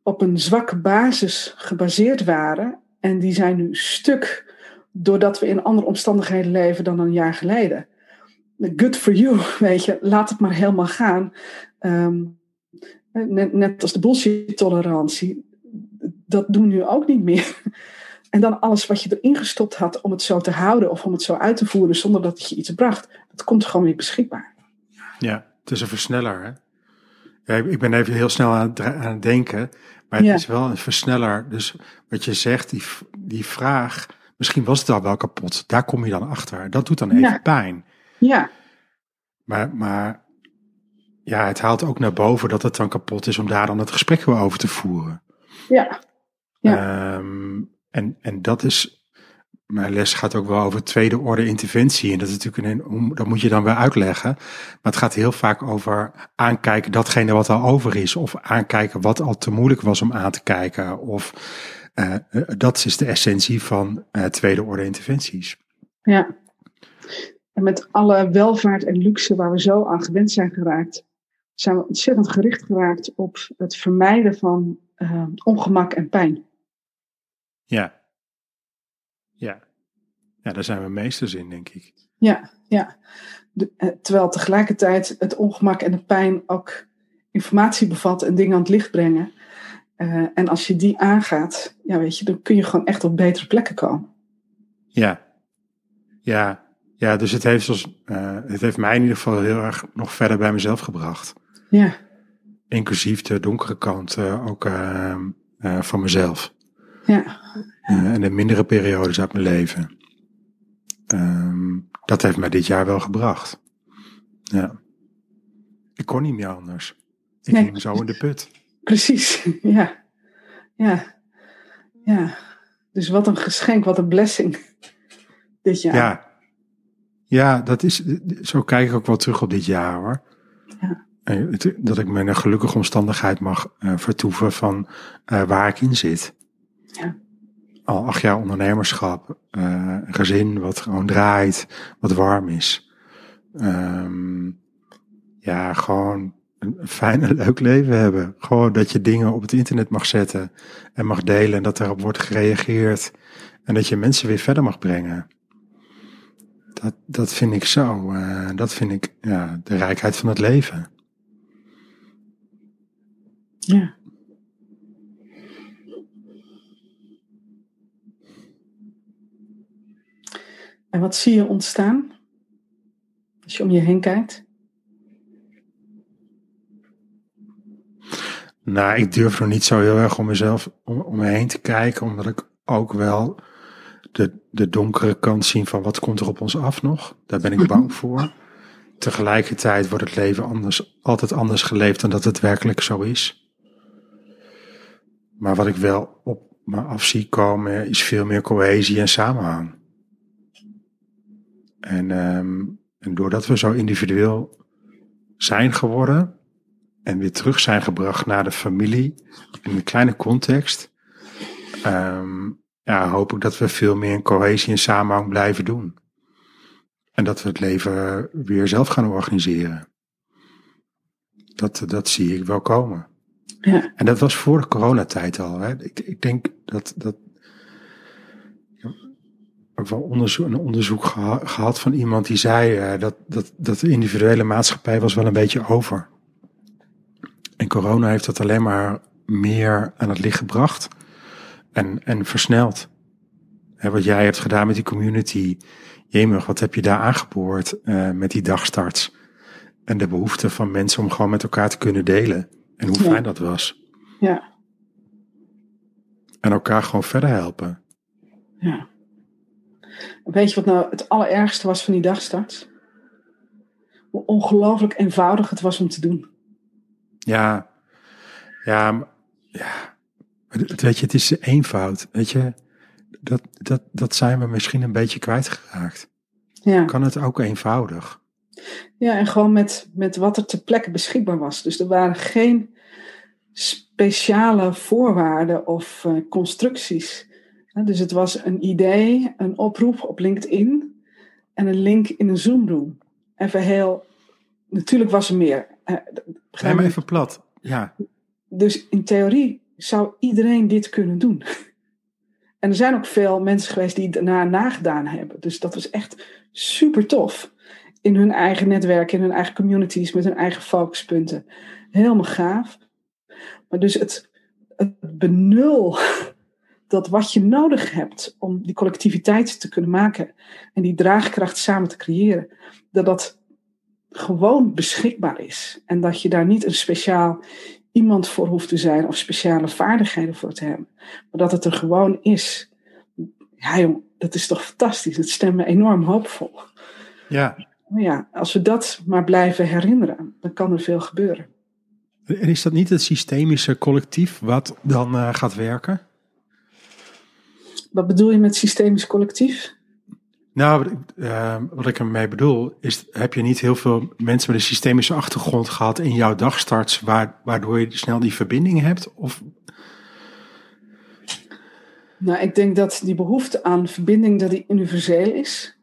op een zwakke basis gebaseerd waren en die zijn nu stuk doordat we in andere omstandigheden leven dan een jaar geleden. Good for you, weet je, laat het maar helemaal gaan. Um, net, net als de bullshit-tolerantie, dat doen we nu ook niet meer. En dan alles wat je erin gestopt had om het zo te houden of om het zo uit te voeren zonder dat het je iets bracht, dat komt gewoon weer beschikbaar. Ja, het is een versneller. Hè? Ja, ik ben even heel snel aan het, aan het denken, maar het is wel een versneller. Dus wat je zegt, die, die vraag, misschien was het al wel kapot. Daar kom je dan achter. Dat doet dan even ja. pijn. Ja. Maar, maar ja, het haalt ook naar boven dat het dan kapot is om daar dan het gesprek weer over te voeren. Ja. ja. Um, en, en dat is, mijn les gaat ook wel over tweede orde interventie. En dat is natuurlijk een, dat moet je dan weer uitleggen. Maar het gaat heel vaak over aankijken datgene wat al over is. Of aankijken wat al te moeilijk was om aan te kijken. Of uh, dat is de essentie van uh, tweede orde interventies. Ja. En met alle welvaart en luxe waar we zo aan gewend zijn geraakt, zijn we ontzettend gericht geraakt op het vermijden van uh, ongemak en pijn. Ja. Ja. Ja, daar zijn we meesters in, denk ik. Ja, ja. De, eh, terwijl tegelijkertijd het ongemak en de pijn ook informatie bevat en dingen aan het licht brengen. Uh, en als je die aangaat, ja, weet je, dan kun je gewoon echt op betere plekken komen. Ja, ja, ja. Dus het heeft, zoals, uh, het heeft mij in ieder geval heel erg nog verder bij mezelf gebracht. Ja. Inclusief de donkere kant uh, ook van mezelf. Ja. En de mindere periodes uit mijn leven. Um, dat heeft mij dit jaar wel gebracht. Ja. Ik kon niet meer anders. Ik nee. ging zo in de put. Precies, ja. Ja. Ja. Dus wat een geschenk, wat een blessing. Dit jaar. Ja. Ja, dat is, zo kijk ik ook wel terug op dit jaar hoor. Ja. Dat ik me in een gelukkige omstandigheid mag uh, vertoeven van uh, waar ik in zit ja. al acht jaar ondernemerschap, uh, een gezin wat gewoon draait, wat warm is. Um, ja, gewoon een fijn en leuk leven hebben. Gewoon dat je dingen op het internet mag zetten en mag delen en dat erop wordt gereageerd. En dat je mensen weer verder mag brengen. Dat, dat vind ik zo. Dat vind ik ja, de rijkheid van het leven. Ja. En wat zie je ontstaan als je om je heen kijkt? Nou, ik durf nog niet zo heel erg om mezelf om, om me heen te kijken, omdat ik ook wel de, de donkere kant zie van wat komt er op ons af nog. Daar ben ik bang voor. Tegelijkertijd wordt het leven anders, altijd anders geleefd dan dat het werkelijk zo is. Maar wat ik wel op me af zie komen is veel meer cohesie en samenhang. En, um, en doordat we zo individueel zijn geworden en weer terug zijn gebracht naar de familie in een kleine context, um, ja, hoop ik dat we veel meer cohesie en samenhang blijven doen. En dat we het leven weer zelf gaan organiseren. Dat, dat zie ik wel komen. En dat was voor de coronatijd al. Hè. Ik, ik denk dat, dat ook wel een onderzoek gehad van iemand die zei uh, dat, dat, dat de individuele maatschappij was wel een beetje over. En corona heeft dat alleen maar meer aan het licht gebracht en, en versneld. Wat jij hebt gedaan met die community, jemig, wat heb je daar aangeboord uh, met die dagstarts? En de behoefte van mensen om gewoon met elkaar te kunnen delen. En hoe fijn dat was. Ja. En elkaar gewoon verder helpen. Ja. Weet je wat nou het allerergste was van die dagstart? Hoe ongelooflijk eenvoudig het was om te doen. Ja, ja, ja. Weet je, het is eenvoud. Weet je, dat, dat, dat zijn we misschien een beetje kwijtgeraakt. Ja. Kan het ook eenvoudig? Ja, en gewoon met, met wat er ter plekke beschikbaar was. Dus er waren geen speciale voorwaarden of uh, constructies. dus het was een idee, een oproep op LinkedIn en een link in een Zoom-room. Even heel. Natuurlijk was er meer. Ga maar even plat. Ja. Dus in theorie zou iedereen dit kunnen doen. En er zijn ook veel mensen geweest die het daarna nagedaan hebben. Dus dat was echt super tof. In hun eigen netwerk, in hun eigen communities, met hun eigen focuspunten. Helemaal gaaf. Maar dus het, het benul dat wat je nodig hebt om die collectiviteit te kunnen maken en die draagkracht samen te creëren, dat dat gewoon beschikbaar is. En dat je daar niet een speciaal iemand voor hoeft te zijn of speciale vaardigheden voor te hebben. Maar dat het er gewoon is. Ja, jong, dat is toch fantastisch. Dat stemt me enorm hoopvol. Ja. Maar ja, als we dat maar blijven herinneren, dan kan er veel gebeuren. En is dat niet het systemische collectief wat dan uh, gaat werken? Wat bedoel je met systemisch collectief? Nou, uh, wat ik ermee bedoel, is heb je niet heel veel mensen met een systemische achtergrond gehad in jouw dagstarts, waardoor je snel die verbinding hebt? Of... Nou, ik denk dat die behoefte aan verbinding dat die universeel is.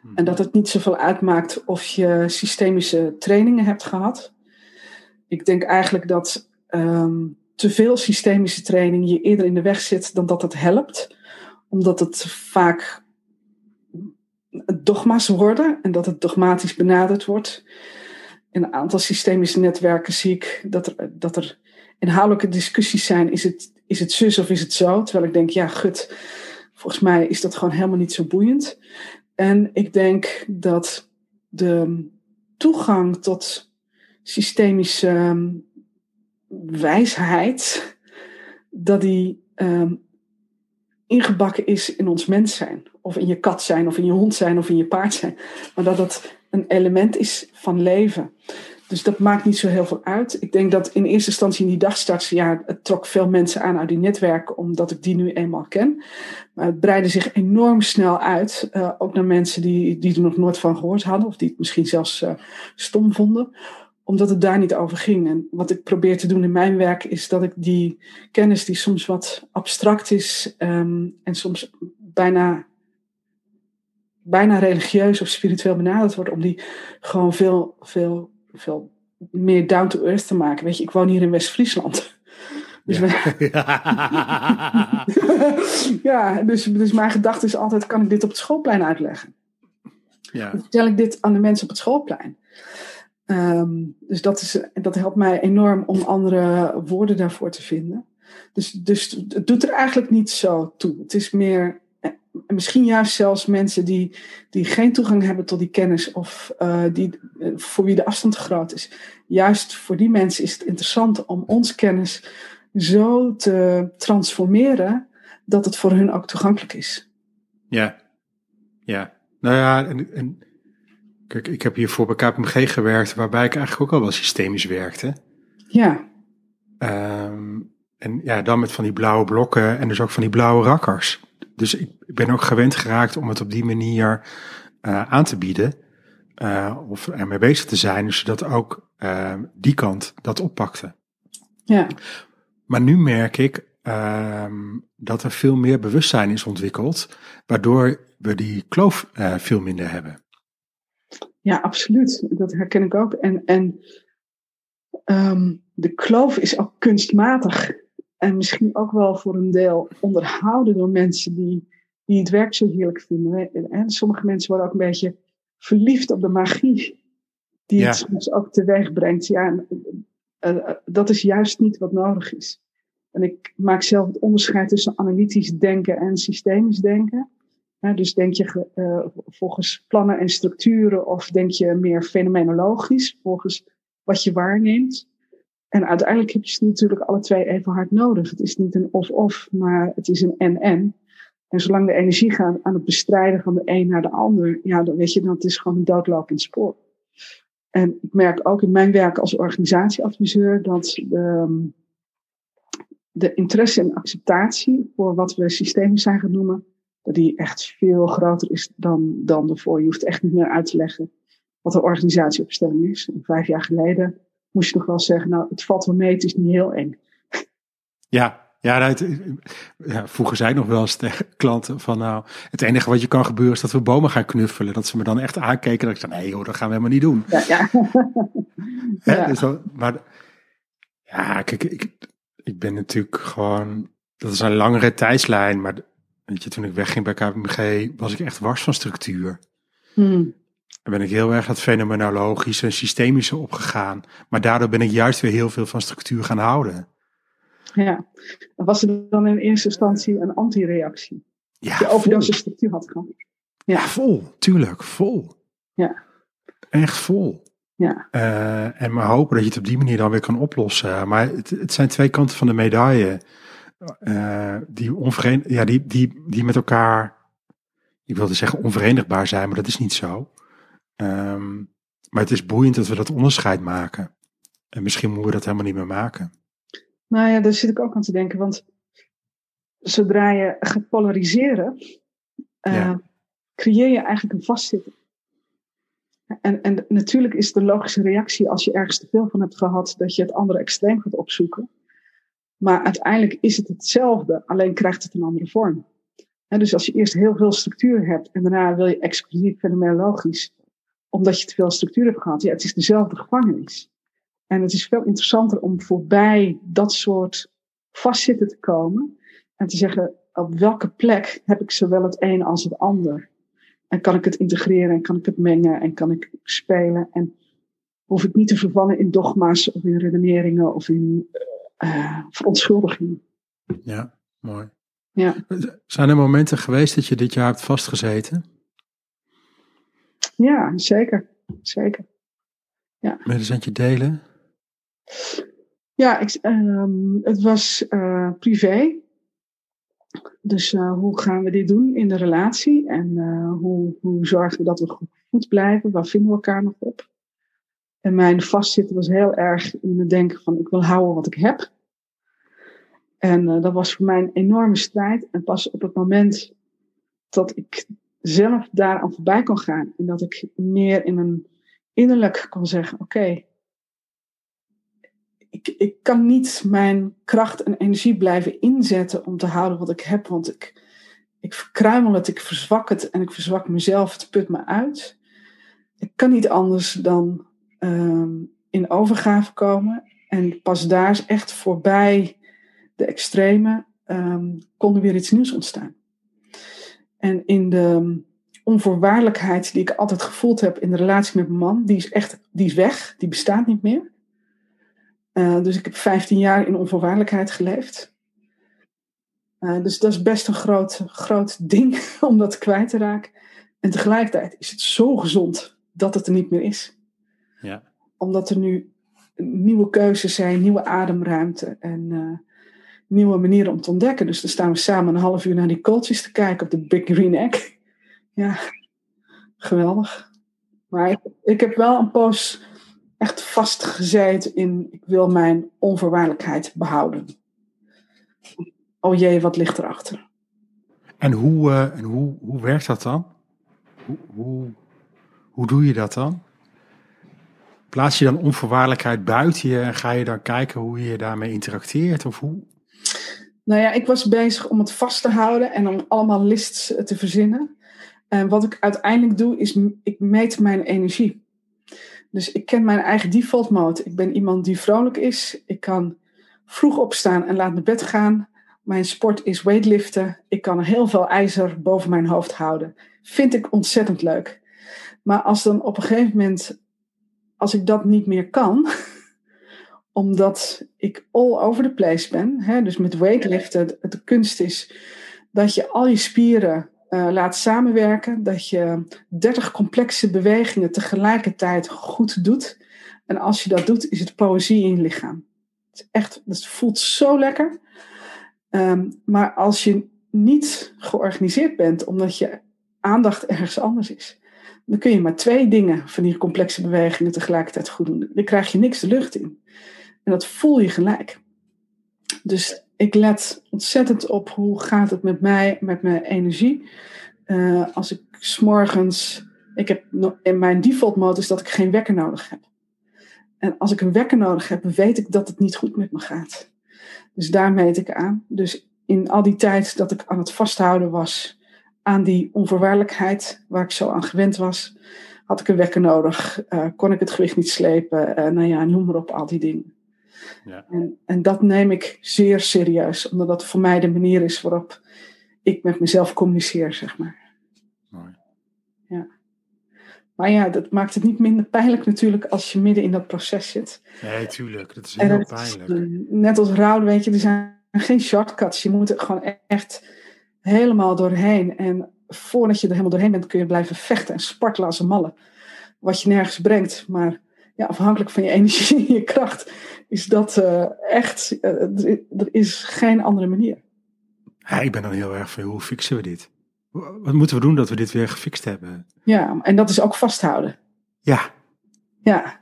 Hmm. En dat het niet zoveel uitmaakt of je systemische trainingen hebt gehad. Ik denk eigenlijk dat um, te veel systemische training je eerder in de weg zit dan dat het helpt. Omdat het vaak dogma's worden en dat het dogmatisch benaderd wordt. In een aantal systemische netwerken zie ik dat er, dat er inhoudelijke discussies zijn. Is het, is het zus of is het zo? Terwijl ik denk, ja, gut, volgens mij is dat gewoon helemaal niet zo boeiend. En ik denk dat de toegang tot systemische um, wijsheid, dat die um, ingebakken is in ons mens zijn. Of in je kat zijn, of in je hond zijn, of in je paard zijn. Maar dat het een element is van leven. Dus dat maakt niet zo heel veel uit. Ik denk dat in eerste instantie in die dagstarts, ja, het trok veel mensen aan uit die netwerken, omdat ik die nu eenmaal ken. Maar het breidde zich enorm snel uit. Uh, ook naar mensen die, die er nog nooit van gehoord hadden, of die het misschien zelfs uh, stom vonden omdat het daar niet over ging. En wat ik probeer te doen in mijn werk is dat ik die kennis die soms wat abstract is um, en soms bijna, bijna religieus of spiritueel benaderd wordt, om die gewoon veel, veel, veel meer down to earth te maken. Weet je, ik woon hier in West-Friesland. Dus, ja. ja, dus, dus mijn gedachte is altijd, kan ik dit op het schoolplein uitleggen? Ja. Dan vertel ik dit aan de mensen op het schoolplein. Um, dus dat, is, dat helpt mij enorm om andere woorden daarvoor te vinden. Dus, dus het doet er eigenlijk niet zo toe. Het is meer, eh, misschien juist zelfs mensen die, die geen toegang hebben tot die kennis of uh, die, uh, voor wie de afstand te groot is. Juist voor die mensen is het interessant om ons kennis zo te transformeren dat het voor hun ook toegankelijk is. Ja, ja. Nou ja, en, en Kijk, ik heb hier voor bij KPMG gewerkt, waarbij ik eigenlijk ook al wel systemisch werkte. Ja. Um, en ja, dan met van die blauwe blokken en dus ook van die blauwe rakkers. Dus ik, ben ook gewend geraakt om het op die manier uh, aan te bieden. Uh, of ermee bezig te zijn, dus zodat ook uh, die kant dat oppakte. Ja. Maar nu merk ik um, dat er veel meer bewustzijn is ontwikkeld, waardoor we die kloof veel minder hebben. Ja, absoluut. Dat herken ik ook. En, en um, de kloof is ook kunstmatig. En misschien ook wel voor een deel onderhouden door mensen die, die het werk zo heerlijk vinden. En sommige mensen worden ook een beetje verliefd op de magie die ja. het soms ook teweeg brengt. Ja, uh, dat is juist niet wat nodig is. En ik maak zelf het onderscheid tussen analytisch denken en systemisch denken. Dus denk je uh, volgens plannen en structuren of denk je meer fenomenologisch, volgens wat je waarneemt. En uiteindelijk heb je ze natuurlijk alle twee even hard nodig. Het is niet een of-of, maar het is een en-en. En zolang de energie gaat aan het bestrijden van de een naar de ander, ja, dan weet je, dat is gewoon een doodlopend spoor. En ik merk ook in mijn werk als organisatieadviseur dat de, de interesse en acceptatie voor wat we systemen zijn gaan dat die echt veel groter is dan, dan ervoor. Je hoeft echt niet meer uit te leggen wat een organisatieopstelling is. En vijf jaar geleden moest je nog wel zeggen, nou, het valt wel mee, het is niet heel eng. Ja, ja, ja, vroeger zei ik nog wel eens tegen klanten van nou, het enige wat je kan gebeuren is dat we bomen gaan knuffelen. Dat ze me dan echt aankeken dat ik zei, nee joh, dat gaan we helemaal niet doen. Ja, ja. ja. Dus maar ja, kijk, ik, ik ben natuurlijk gewoon, dat is een langere tijdslijn, maar weet je, toen ik wegging bij KPMG was ik echt wars van structuur. Hmm. Dan ben ik heel erg het fenomenologische en systemische opgegaan. Maar daardoor ben ik juist weer heel veel van structuur gaan houden. Ja, was er dan in eerste instantie een antireactie? Ja, je overdosis structuur had gehad. Ja. ja, vol, tuurlijk, vol. Ja. Echt vol. Ja. Uh, en maar hopen dat je het op die manier dan weer kan oplossen. Maar het, het zijn twee kanten van de medaille. Uh, die, onverenigd, ja, die, die, die met elkaar, ik wilde zeggen onverenigbaar zijn, maar dat is niet zo. Um, maar het is boeiend dat we dat onderscheid maken. En misschien moeten we dat helemaal niet meer maken. Nou ja, daar zit ik ook aan te denken. Want zodra je gaat polariseren, uh, creëer je eigenlijk een vastzitten. En, en natuurlijk is de logische reactie als je ergens te veel van hebt gehad, dat je het andere extreem gaat opzoeken. Maar uiteindelijk is het hetzelfde, alleen krijgt het een andere vorm. En dus als je eerst heel veel structuur hebt en daarna wil je exclusief fenomenologisch, omdat je te veel structuur hebt gehad, ja, het is dezelfde gevangenis. En het is veel interessanter om voorbij dat soort vastzitten te komen en te zeggen, op welke plek heb ik zowel het een als het ander? En kan ik het integreren en kan ik het mengen en kan ik spelen en hoef ik niet te vervallen in dogma's of in redeneringen of in uh, verontschuldigingen. Ja, mooi. Ja. Zijn er momenten geweest dat je dit jaar hebt vastgezeten? Ja, zeker. Zeker. Ja. Delen? Ja, ik, um, het was uh, privé. Dus uh, hoe gaan we dit doen in de relatie? En uh, hoe, hoe zorgen we dat we goed blijven? Waar vinden we elkaar nog op? En mijn vastzitten was heel erg in het denken van ik wil houden wat ik heb. En uh, dat was voor mij een enorme strijd. En pas op het moment dat ik zelf daaraan voorbij kon gaan. En dat ik meer in een innerlijk kon zeggen, oké, ik, ik kan niet mijn kracht en energie blijven inzetten om te houden wat ik heb. Want ik, ik verkruimel het, ik verzwak het en ik verzwak mezelf. Het put me uit. Ik kan niet anders dan um, in overgave komen. En pas daar echt voorbij de extreme um, kon er weer iets nieuws ontstaan. En in de onvoorwaardelijkheid die ik altijd gevoeld heb in de relatie met mijn man, die is echt die is weg, die bestaat niet meer. Uh, dus ik heb 15 jaar in onvoorwaardelijkheid geleefd. Uh, dus dat is best een groot, groot ding om dat kwijt te raken. En tegelijkertijd is het zo gezond dat het er niet meer is. Ja. Omdat er nu nieuwe keuzes zijn, nieuwe ademruimte en uh, nieuwe manieren om te ontdekken. Dus dan staan we samen een half uur naar die kooltjes te kijken op de Big Green Egg. Ja, geweldig. Maar ik, ik heb wel een poos echt vastgezeten in ik wil mijn onvoorwaardelijkheid behouden. Oh jee, wat ligt erachter? En hoe, uh, en hoe, hoe werkt dat dan? Hoe, hoe, hoe doe je dat dan? Plaats je dan onvoorwaardelijkheid buiten je en ga je dan kijken hoe je daarmee interacteert? Of hoe? Nou ja, ik was bezig om het vast te houden en om allemaal lists te verzinnen. En wat ik uiteindelijk doe, is ik meet mijn energie. Dus ik ken mijn eigen default mode. Ik ben iemand die vrolijk is. Ik kan vroeg opstaan en laat naar bed gaan. Mijn sport is weightliften. Ik kan heel veel ijzer boven mijn hoofd houden. Vind ik ontzettend leuk. Maar als dan op een gegeven moment, als ik dat niet meer kan, omdat ik all over the place ben. Hè? Dus met weightliften, de, de kunst is dat je al je spieren uh, laat samenwerken. Dat je 30 complexe bewegingen tegelijkertijd goed doet. En als je dat doet, is het poëzie in je lichaam. Het, is echt, het voelt zo lekker. Um, maar als je niet georganiseerd bent, omdat je aandacht ergens anders is, dan kun je maar twee dingen van die complexe bewegingen tegelijkertijd goed doen. Dan krijg je niks de lucht in. En dat voel je gelijk. Dus ik let ontzettend op hoe gaat het met mij, met mijn energie. Uh, als ik s'morgens, ik heb in mijn default mode is dat ik geen wekker nodig heb. En als ik een wekker nodig heb, weet ik dat het niet goed met me gaat. Dus daar meet ik aan. Dus in al die tijd dat ik aan het vasthouden was aan die onvoorwaardelijkheid waar ik zo aan gewend was, had ik een wekker nodig, uh, kon ik het gewicht niet slepen, uh, nou ja, noem maar op, al die dingen. Ja. En, en dat neem ik zeer serieus, omdat dat voor mij de manier is waarop ik met mezelf communiceer, zeg maar. Mooi. Ja. Maar ja, dat maakt het niet minder pijnlijk natuurlijk als je midden in dat proces zit. Nee, tuurlijk. Dat is heel pijnlijk. Is, eh, net als rouw, weet je, er zijn geen shortcuts. Je moet er gewoon echt helemaal doorheen. En voordat je er helemaal doorheen bent, kun je blijven vechten en spartelen als een malle. Wat je nergens brengt. Maar ja, afhankelijk van je energie en je kracht, is dat uh, echt. Uh, er is geen andere manier. Ja, ik ben dan heel erg van hoe fixen we dit? Wat moeten we doen dat we dit weer gefixt hebben? Ja, en dat is ook vasthouden. Ja. Ja.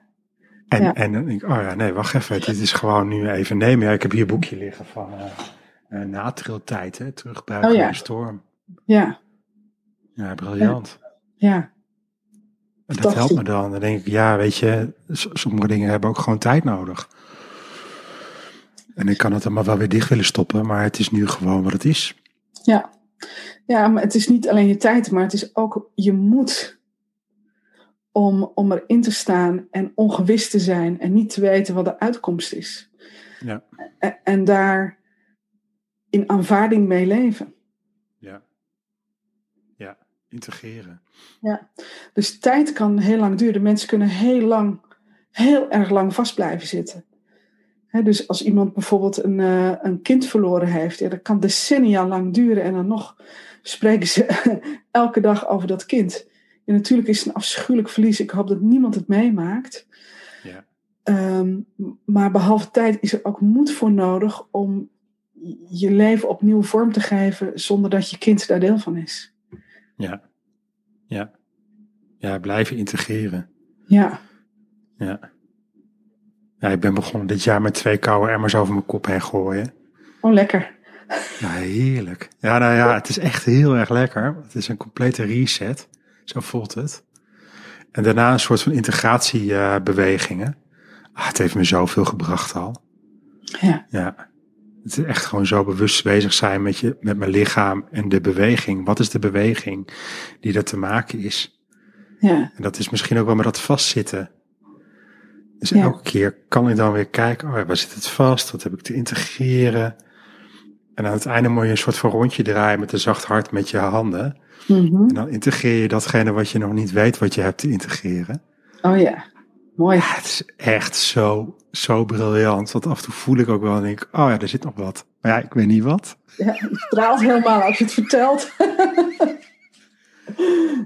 En, ja. en dan denk ik, oh ja, nee, wacht even. Dit is gewoon nu even nemen. Ja, ik heb hier een boekje liggen van uh, uh, natriltijd, hè, terugbruiken oh, ja. storm. Ja. Ja, briljant. Ja. En dat, helpt me dan. Dan denk ik, ja, weet je, sommige dingen hebben ook gewoon tijd nodig. En ik kan het allemaal wel weer dicht willen stoppen, maar het is nu gewoon wat het is. Ja. Ja, maar het is niet alleen je tijd, maar het is ook je moed om, om erin te staan en ongewis te zijn en niet te weten wat de uitkomst is. Ja. En, en daar in aanvaarding mee leven. Ja. Ja, integreren. Ja, dus tijd kan heel lang duren. Mensen kunnen heel lang, heel erg lang vast blijven zitten. dus als iemand bijvoorbeeld een, uh, een kind verloren heeft, ja, dat kan decennia lang duren en dan nog spreken ze elke dag over dat kind. En natuurlijk is het een afschuwelijk verlies. Ik hoop dat niemand het meemaakt. Ja. Um, maar behalve tijd is er ook moed voor nodig om je leven opnieuw vorm te geven zonder dat je kind daar deel van is. Ja, ja. Ja, blijven integreren. Ja. Ja. Ja, ik ben begonnen dit jaar met twee koude emmers over mijn kop heen gooien. Oh, lekker. Ja, heerlijk. Ja, nou ja, het is echt heel erg lekker. Het is een complete reset. Zo voelt het. En daarna een soort van integratiebewegingen. ah, het heeft me zoveel gebracht al. Ja. Ja. Het is echt gewoon zo bewust bezig zijn met, je, met mijn lichaam en de beweging. Wat is de beweging die er te maken is? Ja. En dat is misschien ook wel met dat vastzitten. Dus elke keer kan ik dan weer kijken, oh, waar zit het vast? Wat heb ik te integreren? En aan het einde moet je een soort van rondje draaien met een zacht hart met je handen. Mm En dan integreer je datgene wat je nog niet weet wat je hebt te integreren. Oh ja, mooi. Ja, het is echt zo, zo briljant. Want af en toe voel ik ook wel en denk, oh ja, er zit nog wat. Maar ja, ik weet niet wat. Ja, het straalt helemaal als je het vertelt.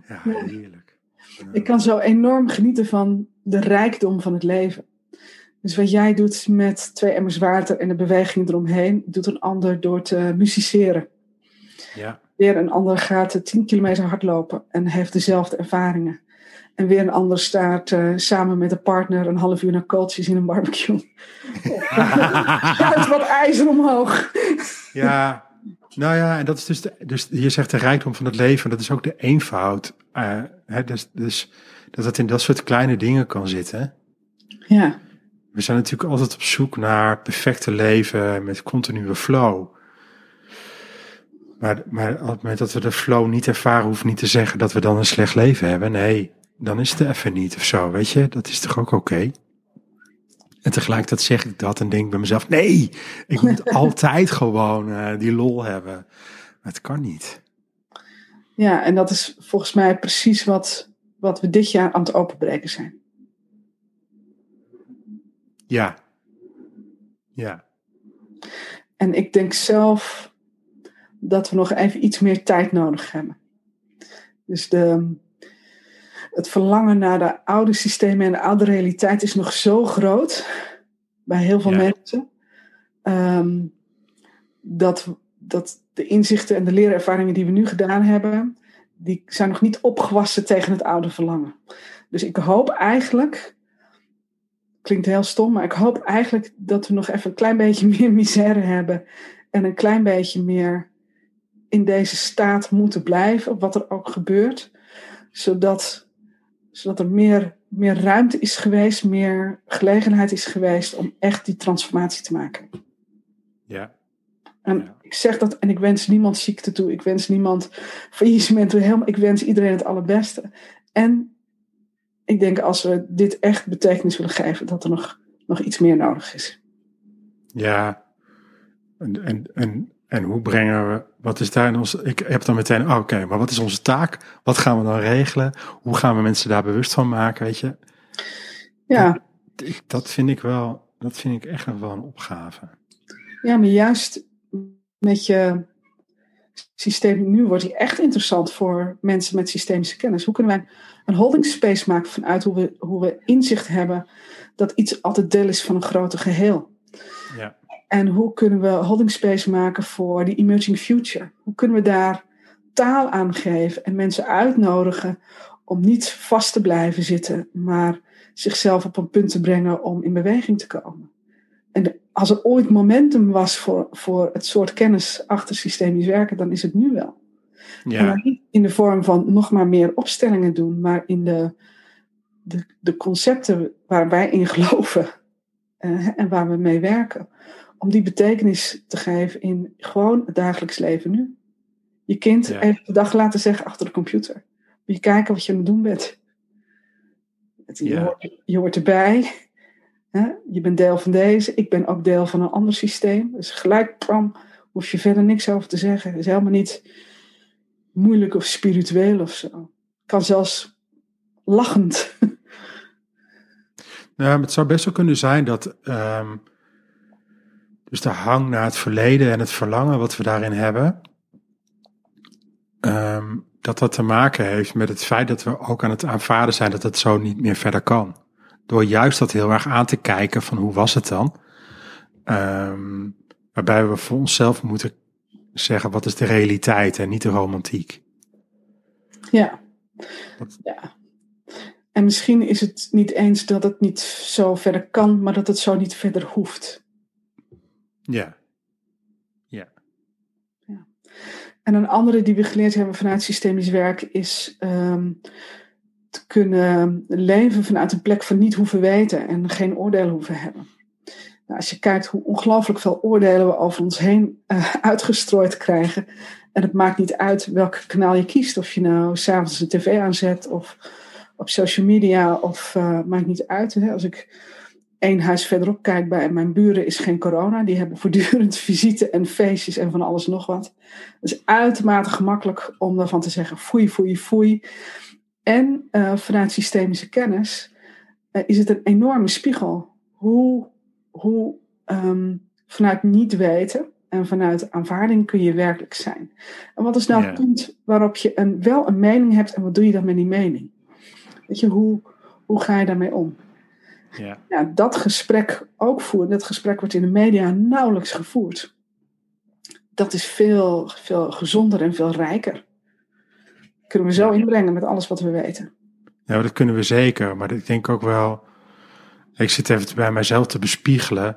ja, heerlijk. Ik kan zo enorm genieten van de rijkdom van het leven. Dus wat jij doet met twee emmers water en de beweging eromheen, doet een ander door te musiceren. Ja. Weer een ander gaat 10 kilometer hardlopen en heeft dezelfde ervaringen. En weer een ander staat uh, samen met een partner een half uur naar kooltjes in een barbecue. Schuift wat ijzer omhoog. ja, nou ja, en dat is dus, de, dus je zegt de rijkdom van het leven, dat is ook de eenvoud. Uh, hè, dus, dus dat het in dat soort kleine dingen kan zitten. Ja. We zijn natuurlijk altijd op zoek naar perfecte leven met continue flow. Maar, maar op het moment dat we de flow niet ervaren, hoeft niet te zeggen dat we dan een slecht leven hebben. Nee, dan is het even niet of zo, weet je. Dat is toch ook oké? En tegelijkertijd zeg ik dat en denk bij mezelf, nee, ik moet altijd gewoon uh, die lol hebben. Maar het kan niet. Ja, en dat is volgens mij precies wat, wat we dit jaar aan het openbreken zijn. Ja, Ja. En ik denk zelf dat we nog even iets meer tijd nodig hebben. Dus de, het verlangen naar de oude systemen en de oude realiteit is nog zo groot bij heel veel Ja. mensen. ehm, dat, dat de inzichten en de leerervaringen die we nu gedaan hebben, die zijn nog niet opgewassen tegen het oude verlangen. Dus ik hoop eigenlijk, klinkt heel stom, maar ik hoop eigenlijk dat we nog even een klein beetje meer misère hebben en een klein beetje meer in deze staat moeten blijven, wat er ook gebeurt, zodat, zodat er meer, meer ruimte is geweest, meer gelegenheid is geweest om echt die transformatie te maken. Ja. En Ja. ik zeg dat en ik wens niemand ziekte toe, ik wens niemand faillissement toe, helemaal, ik wens iedereen het allerbeste. En ik denk als we dit echt betekenis willen geven, dat er nog, nog iets meer nodig is. Ja. En, en, en, en hoe brengen we, wat is daar in ons, ik heb dan meteen, oh, oké, maar wat is onze taak? Wat gaan we dan regelen? Hoe gaan we mensen daar bewust van maken, weet je? Ja, Dat vind ik wel, dat vind ik echt nog wel een opgave. Ja, maar juist met je systeem nu wordt die echt interessant voor mensen met systemische kennis. Hoe kunnen wij een holding space maken vanuit hoe we, hoe we inzicht hebben dat iets altijd deel is van een groter geheel? Ja. En hoe kunnen we holding space maken voor die emerging future? Hoe kunnen we daar taal aan geven en mensen uitnodigen om niet vast te blijven zitten, maar zichzelf op een punt te brengen om in beweging te komen? En als er ooit momentum was voor, voor het soort kennis achter systemisch werken, dan is het nu wel. Ja. niet in de vorm van nog maar meer opstellingen doen, maar in de, de, de concepten waar wij in geloven eh, en waar we mee werken. Om die betekenis te geven in gewoon het dagelijks leven nu. Je kind Ja. even de dag laten zeggen achter de computer. Moet je kijken wat je aan het doen bent. Het- Je, Ja. hoort, je hoort erbij. Hè? Je bent deel van deze. Ik ben ook deel van een ander systeem. Dus gelijk, pam, hoef je verder niks over te zeggen. Het is helemaal niet moeilijk of spiritueel of zo. Kan zelfs lachend. Nou, het zou best wel kunnen zijn dat. ehm, dus de hang naar het verleden en het verlangen wat we daarin hebben. ehm, dat dat te maken heeft met het feit dat we ook aan het aanvaarden zijn dat het zo niet meer verder kan. Door juist dat heel erg aan te kijken van hoe was het dan? Ehm, waarbij we voor onszelf moeten zeggen wat is de realiteit en niet de romantiek. Ja. Ja. En misschien is het niet eens dat het niet zo verder kan, maar dat het zo niet verder hoeft. Ja, En een andere die we geleerd hebben vanuit systemisch werk is ehm, te kunnen leven vanuit een plek van niet hoeven weten en geen oordelen hoeven hebben. Nou, als je kijkt hoe ongelooflijk veel oordelen we over ons heen eh, uitgestrooid krijgen. En het maakt niet uit welk kanaal je kiest. Of je nou s'avonds de tv aanzet of op social media. Of eh, maakt niet uit. Hè. Als ik één huis verderop kijk bij mijn buren is geen corona. Die hebben voortdurend visite en feestjes en van alles nog wat. Het is uitermate gemakkelijk om daarvan te zeggen foei, foei, foei. En eh, vanuit systemische kennis eh, is het een enorme spiegel. Hoe, hoe ehm, vanuit niet weten en vanuit aanvaarding kun je werkelijk zijn. En wat is nou Ja. het punt waarop je een, wel een mening hebt en wat doe je dan met die mening? Weet je, hoe, hoe ga je daarmee om? Ja, ja, dat gesprek ook voeren. Dat gesprek wordt in de media nauwelijks gevoerd. Dat is veel, veel gezonder en veel rijker. Kunnen we zo inbrengen met alles wat we weten. Ja, dat kunnen we zeker. Maar ik denk ook wel. Ik zit even bij mijzelf te bespiegelen.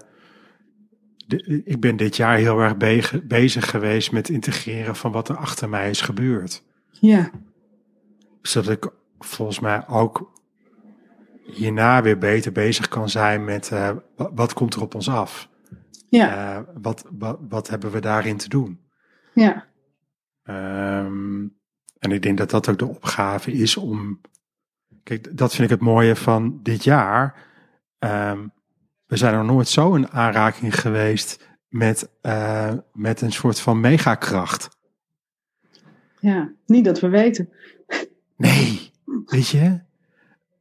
De- ik ben dit jaar heel erg be- bezig geweest met integreren van wat er achter mij is gebeurd. Ja, Zodat ik volgens mij ook hierna weer beter bezig kan zijn met eh, wa- wat komt er op ons af? ja, Eh, wat, wat, wat hebben we daarin te doen? ja, Ehm, en ik denk dat dat ook de opgave is om. Kijk, dat vind ik het mooie van dit jaar. Ehm, we zijn nog nooit zo in aanraking geweest met, eh, met een soort van megakracht. ja. Niet dat we weten. Nee, weet je?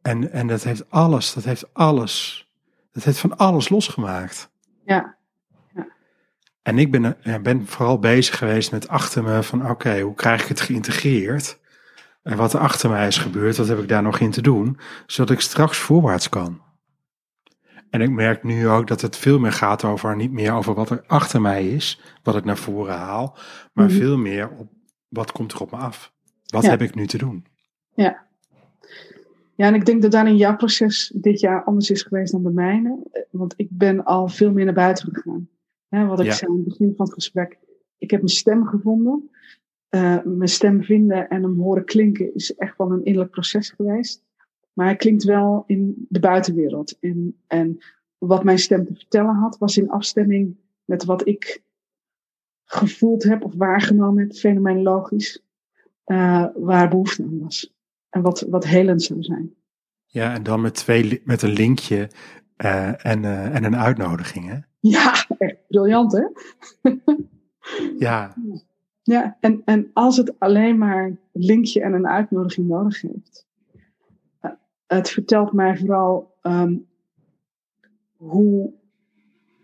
En, en dat heeft alles, dat heeft alles, dat heeft van alles losgemaakt. Ja, En ik ben, ben vooral bezig geweest met achter me van oké, hoe krijg ik het geïntegreerd? En wat er achter mij is gebeurd, wat heb ik daar nog in te doen? Zodat ik straks voorwaarts kan. En ik merk nu ook dat het veel meer gaat over, niet meer over wat er achter mij is, wat ik naar voren haal, maar Mhm. veel meer op wat komt er op me af? Wat Ja. heb ik nu te doen? Ja. Ja, en ik denk dat daarin jouw proces dit jaar anders is geweest dan de mijne. Want ik ben al veel meer naar buiten gegaan. Wat ik Ja. zei aan het begin van het gesprek. Ik heb mijn stem gevonden. Eh, mijn stem vinden en hem horen klinken is echt wel een innerlijk proces geweest. Maar hij klinkt wel in de buitenwereld. En, en wat mijn stem te vertellen had, was in afstemming met wat ik gevoeld heb of waargenomen heb, fenomenologisch, eh, waar behoefte aan was. En wat, wat helend zou zijn. Ja, en dan met, twee, met een linkje eh, en, eh, en een uitnodiging. Hè? Ja, echt briljant hè? Ja, Ja, en, en als het alleen maar een linkje en een uitnodiging nodig heeft. eh, het vertelt mij vooral ehm, hoe,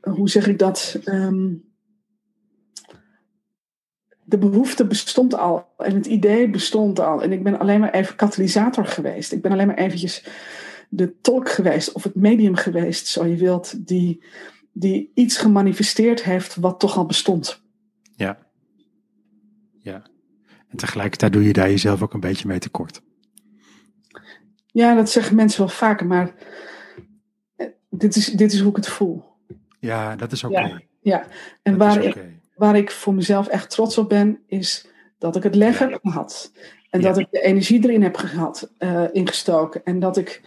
hoe zeg ik dat? ehm, de behoefte bestond al en het idee bestond al. En ik ben alleen maar even katalysator geweest. Ik ben alleen maar eventjes de tolk geweest of het medium geweest, zo je wilt, die, die iets gemanifesteerd heeft wat toch al bestond. ja. Ja. En tegelijkertijd doe je daar jezelf ook een beetje mee tekort. Ja, dat zeggen mensen wel vaker, maar eh, dit is, dit is hoe ik het voel. Ja, dat is oké. Ja, Ja, en Dat waar, ik, waar ik voor mezelf echt trots op ben, is dat ik het Ja. heb gehad. En Ja. dat ik de energie erin heb gehad, eh, ingestoken. En dat ik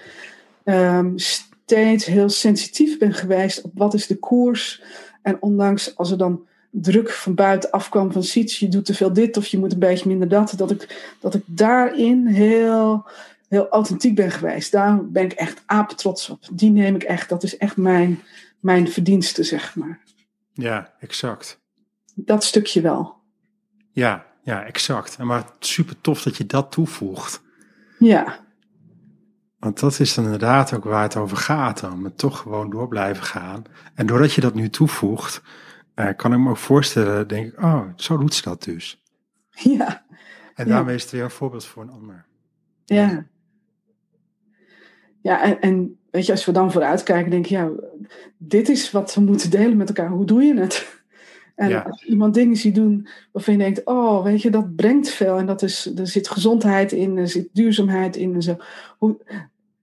ehm, steeds heel sensitief ben geweest op wat is de koers. En ondanks als er dan druk van buiten afkwam van Siets, je doet te veel dit of je moet een beetje minder dat. Dat ik, dat ik daarin heel, heel authentiek ben geweest. Daar ben ik echt apen trots op. Die neem ik echt, dat is echt mijn, mijn verdienste, zeg maar. Ja, exact. Dat stukje wel. Ja, ja, exact. Maar super tof dat je dat toevoegt. Ja, Want dat is dan inderdaad ook waar het over gaat dan. Met toch gewoon door blijven gaan. En doordat je dat nu toevoegt, eh, kan ik me ook voorstellen, denk ik, oh, zo doet ze dat dus. ja, En Ja. daarmee is het weer een voorbeeld voor een ander. ja. Ja, en, en weet je, als we dan vooruitkijken, denk ik, ja, dit is wat we moeten delen met elkaar. Hoe doe je het? En Ja. als iemand dingen ziet doen waarvan je denkt, oh, weet je, dat brengt veel. En dat is, er zit gezondheid in, er zit duurzaamheid in en zo. Hoe,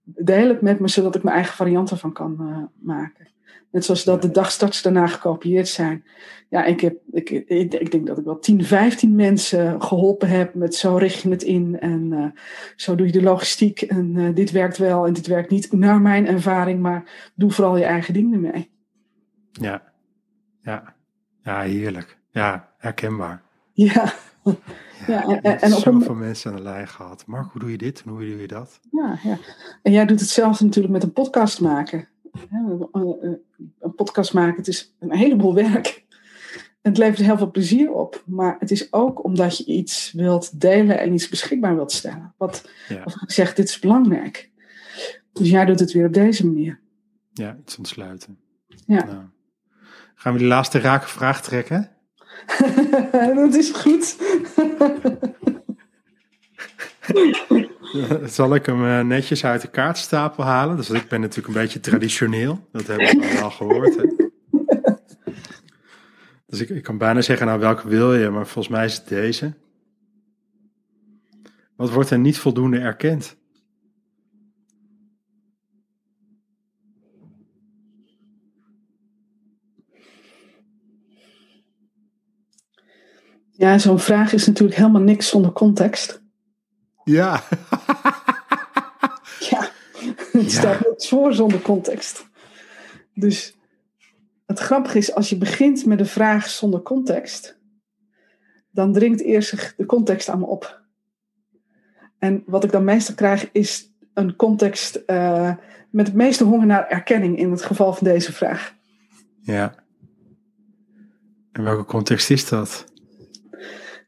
deel het met me, zodat ik mijn eigen variant ervan kan eh, maken. Net zoals dat de dagstarts daarna gekopieerd zijn. Ja, ik, heb, ik, ik, ik denk dat ik wel 10, 15 mensen geholpen heb met zo richt je het in en eh, zo doe je de logistiek en eh, dit werkt wel en dit werkt niet naar mijn ervaring, maar doe vooral je eigen ding ermee. Ja, ja, ja, heerlijk. Ja, herkenbaar. Ja, Ja, en- en- en op een- zoveel mensen aan de lijn gehad. Mark, hoe doe je dit en hoe doe je dat? ja, ja. En jij doet hetzelfde natuurlijk met een podcast maken. Een- podcast maken, het is een heleboel werk. Het levert heel veel plezier op, maar het is ook omdat je iets wilt delen en iets beschikbaar wilt stellen. Wat, Ja, ik zeg, dit is belangrijk. Dus jij doet het weer op deze manier. ja iets ontsluiten. Ja. Nou. Gaan we die laatste rake vraag trekken? dat is goed. Zal ik hem eh, netjes uit de kaartstapel halen? Dus ik ben natuurlijk een beetje traditioneel. Dat hebben we al gehoord. Hè? Dus ik, ik kan bijna zeggen, nou welke wil je? Maar volgens mij is het deze. Wat wordt er niet voldoende erkend? Ja, zo'n vraag is natuurlijk helemaal niks zonder context. Ja. Ja, het staat niks voor zonder context. Dus het grappige is, als je begint met een vraag zonder context, dan dringt eerst de context aan me op. En wat ik dan meestal krijg, is een context eh, met het meeste honger naar erkenning in het geval van deze vraag. Ja. En welke context is dat?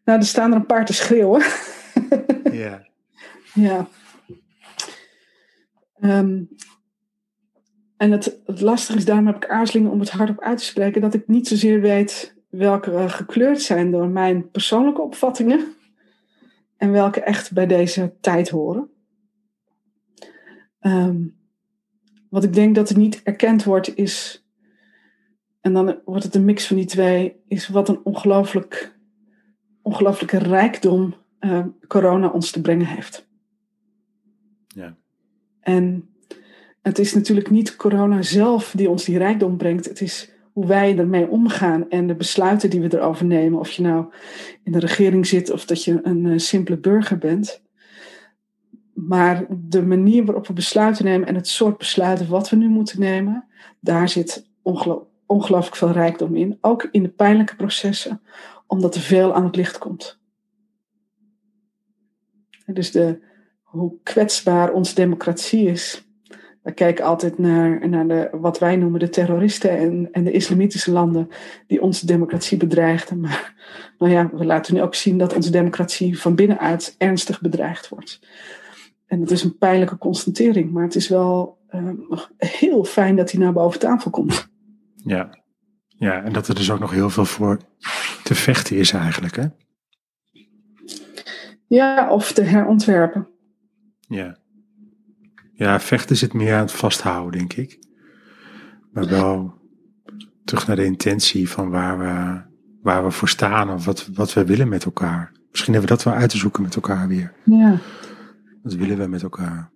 Nou, er staan er een paar te schreeuwen. Ja. Ja. Ehm, en het, het lastige is, daarom heb ik aarzelingen om het hardop uit te spreken, dat ik niet zozeer weet welke gekleurd zijn door mijn persoonlijke opvattingen en welke echt bij deze tijd horen. Ehm, wat ik denk dat er niet erkend wordt is, en dan wordt het een mix van die twee, is wat een ongelooflijk, ongelooflijke rijkdom uh, corona ons te brengen heeft. Ja. En het is natuurlijk niet corona zelf die ons die rijkdom brengt. Het is hoe wij ermee omgaan en de besluiten die we erover nemen. Of je nou in de regering zit of dat je een uh, simpele burger bent. Maar de manier waarop we besluiten nemen en het soort besluiten wat we nu moeten nemen, daar zit ongeloo ongelooflijk veel rijkdom in. Ook in de pijnlijke processen, omdat er veel aan het licht komt. Dus de, hoe kwetsbaar onze democratie is. We kijken altijd naar, naar de, wat wij noemen de terroristen en, en de islamitische landen die onze democratie bedreigden. Maar nou ja, we laten nu ook zien dat onze democratie van binnenuit ernstig bedreigd wordt. En het is een pijnlijke constatering, maar het is wel uh, heel fijn dat hij naar boven tafel komt. Ja. ja, en dat er dus ook nog heel veel voor te vechten is eigenlijk, hè? Ja, of te herontwerpen. Ja. Ja, vechten zit meer aan het vasthouden, denk ik. Maar wel terug naar de intentie van waar we, waar we voor staan of wat, wat we willen met elkaar. Misschien hebben we dat wel uit te zoeken met elkaar weer. Ja. Wat willen we met elkaar?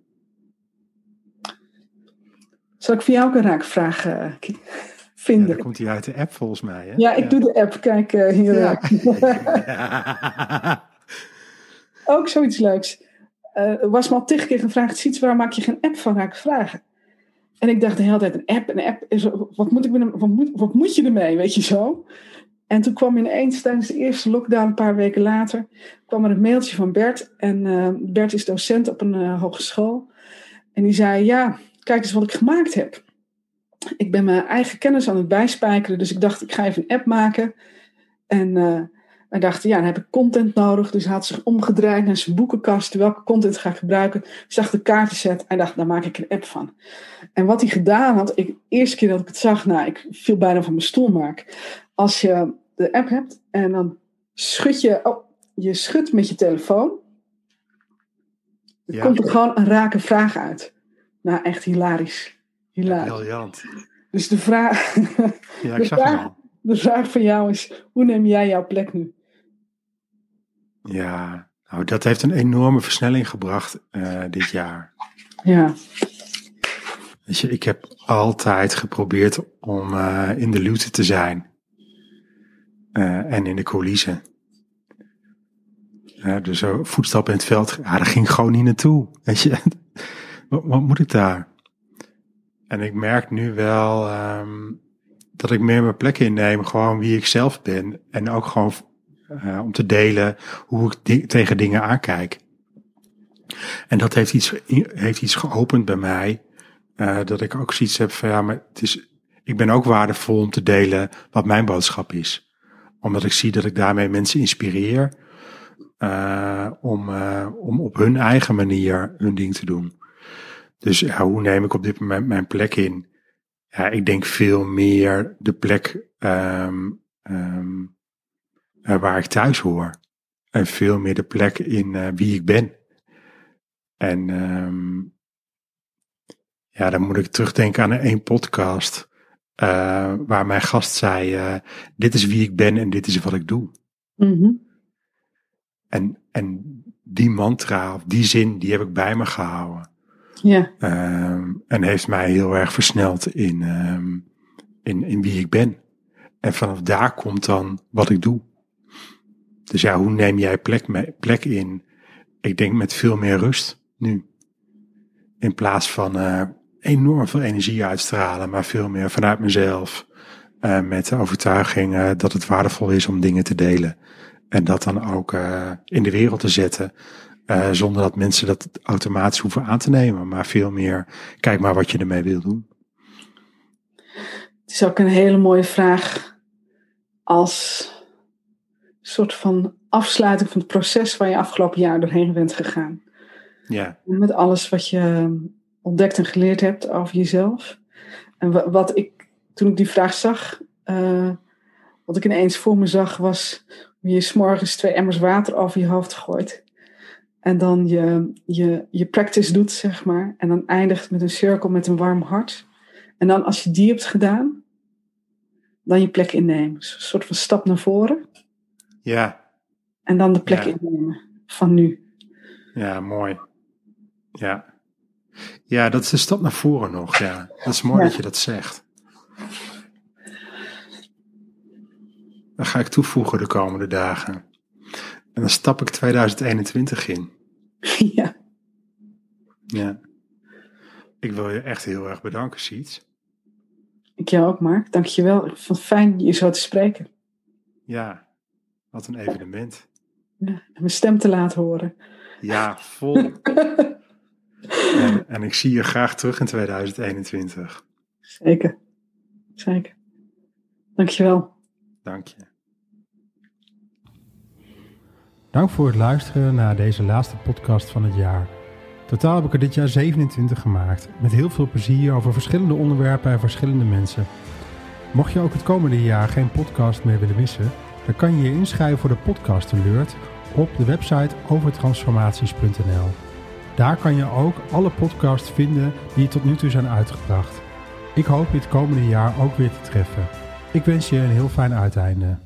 Zal ik voor jou ook een raakvraag uh, vinden? Ja, dan komt hij uit de app volgens mij. Hè? Ja, ik ja. doe de app. Kijk uh, hier. Ja. ook zoiets leuks. Uh, was me al tig keer gevraagd, Siets, waarom maak je geen app van raak vragen? En ik dacht de hele tijd, een app, een app, is, wat, moet ik met, wat, moet, wat moet je ermee, weet je zo? En toen kwam ineens tijdens de eerste lockdown, een paar weken later, kwam er een mailtje van Bert. En uh, Bert is docent op een hogeschool. En die zei, ja, kijk eens wat ik gemaakt heb. Ik ben mijn eigen kennis aan het bijspijkeren, dus ik dacht, ik ga even een app maken. En uh, wij dachten, ja, dan heb ik content nodig. Dus hij had zich omgedraaid naar zijn boekenkast. Welke content ga ik gebruiken? Ik zag de kaartenset en dacht, daar maak ik een app van. En wat hij gedaan had, ik, de eerste keer dat ik het zag, nou, ik viel bijna van mijn stoel maar. Als je de app hebt en dan schud je, oh, je schudt met je telefoon. Dan ja. komt er gewoon een rake vraag uit. Nou, echt hilarisch. Briljant. Dus de vraag, ja, ik de, zag vraag, de vraag van jou is, hoe neem jij jouw plek nu? Ja, nou, dat heeft een enorme versnelling gebracht uh, dit jaar. Ja. Weet je, ik heb altijd geprobeerd om uh, in de luwte te zijn. Uh, en in de coulissen. dus voetstappen in het veld, ja, daar ging gewoon niet naartoe. Weet je, wat, wat, moet ik daar? En ik merk nu wel um, dat ik meer mijn plek inneem, gewoon wie ik zelf ben. En ook gewoon uh, om te delen hoe ik tegen dingen aankijk. En dat heeft iets, heeft iets geopend bij mij. Uh, dat ik ook zoiets heb van ja, maar het is, ik ben ook waardevol om te delen wat mijn boodschap is omdat ik zie dat ik daarmee mensen inspireer uh, om, om op hun eigen manier hun ding te doen. Dus ja, hoe neem ik op dit moment mijn plek in? Ja, ik denk veel meer de plek um, um, uh, waar ik thuis hoor. En veel meer de plek in wie ik ben. En um, ja, dan moet ik terugdenken aan een podcast. Uh, waar mijn gast zei: uh, Dit is wie ik ben en dit is wat ik doe. Mm -hmm. en, en die mantra, of die zin, die heb ik bij me gehouden. Ja. Uh, en heeft mij heel erg versneld in, in, in wie ik ben. En vanaf daar komt dan wat ik doe. Dus ja, hoe neem jij plek, plek in? Ik denk met veel meer rust nu. In plaats van uh, enorm veel energie uitstralen, maar veel meer vanuit mezelf. Uh, met de overtuiging uh, dat het waardevol is om dingen te delen. En dat dan ook in de wereld te zetten. Zonder dat mensen dat automatisch hoeven aan te nemen. Maar veel meer, kijk maar wat je ermee wil doen. Het is ook een hele mooie vraag als soort van afsluiting van het proces waar je afgelopen jaar doorheen bent gegaan. Ja. Met alles wat je ontdekt en geleerd hebt over jezelf. En wat ik, toen ik die vraag zag, uh, wat ik ineens voor me zag was hoe je s'morgens twee emmers water over je hoofd gooit. En dan je, je, je practice doet, zeg maar. En dan eindigt met een cirkel met een warm hart. En dan als je die hebt gedaan, dan je plek innemen. Dus een soort van stap naar voren. Ja, En dan de plek Ja. innemen van nu. ja, mooi. Ja. Ja, dat is de stap naar voren nog. Ja, dat is mooi Ja. dat je dat zegt. Dat ga ik toevoegen de komende dagen. En dan stap ik 2021 in. ja, Ja. Ik wil je echt heel erg bedanken, Siets. ik jou ook, Mark. Dank je wel. Ik vond het fijn je zo te spreken. Ja, wat een evenement. Ja, mijn stem te laten horen. Ja, vol. en, en ik zie je graag terug in 2021. Zeker. Zeker. Dank je wel. Dank je. Dank voor het luisteren naar deze laatste podcast van het jaar. Totaal heb ik er dit jaar 27 gemaakt, met heel veel plezier over verschillende onderwerpen en verschillende mensen. Mocht je ook het komende jaar geen podcast meer willen missen, dan kan je je inschrijven voor de podcast alert op de website overtransformaties.nl. Daar kan je ook alle podcasts vinden die tot nu toe zijn uitgebracht. Ik hoop je het komende jaar ook weer te treffen. Ik wens je een heel fijn uiteinde.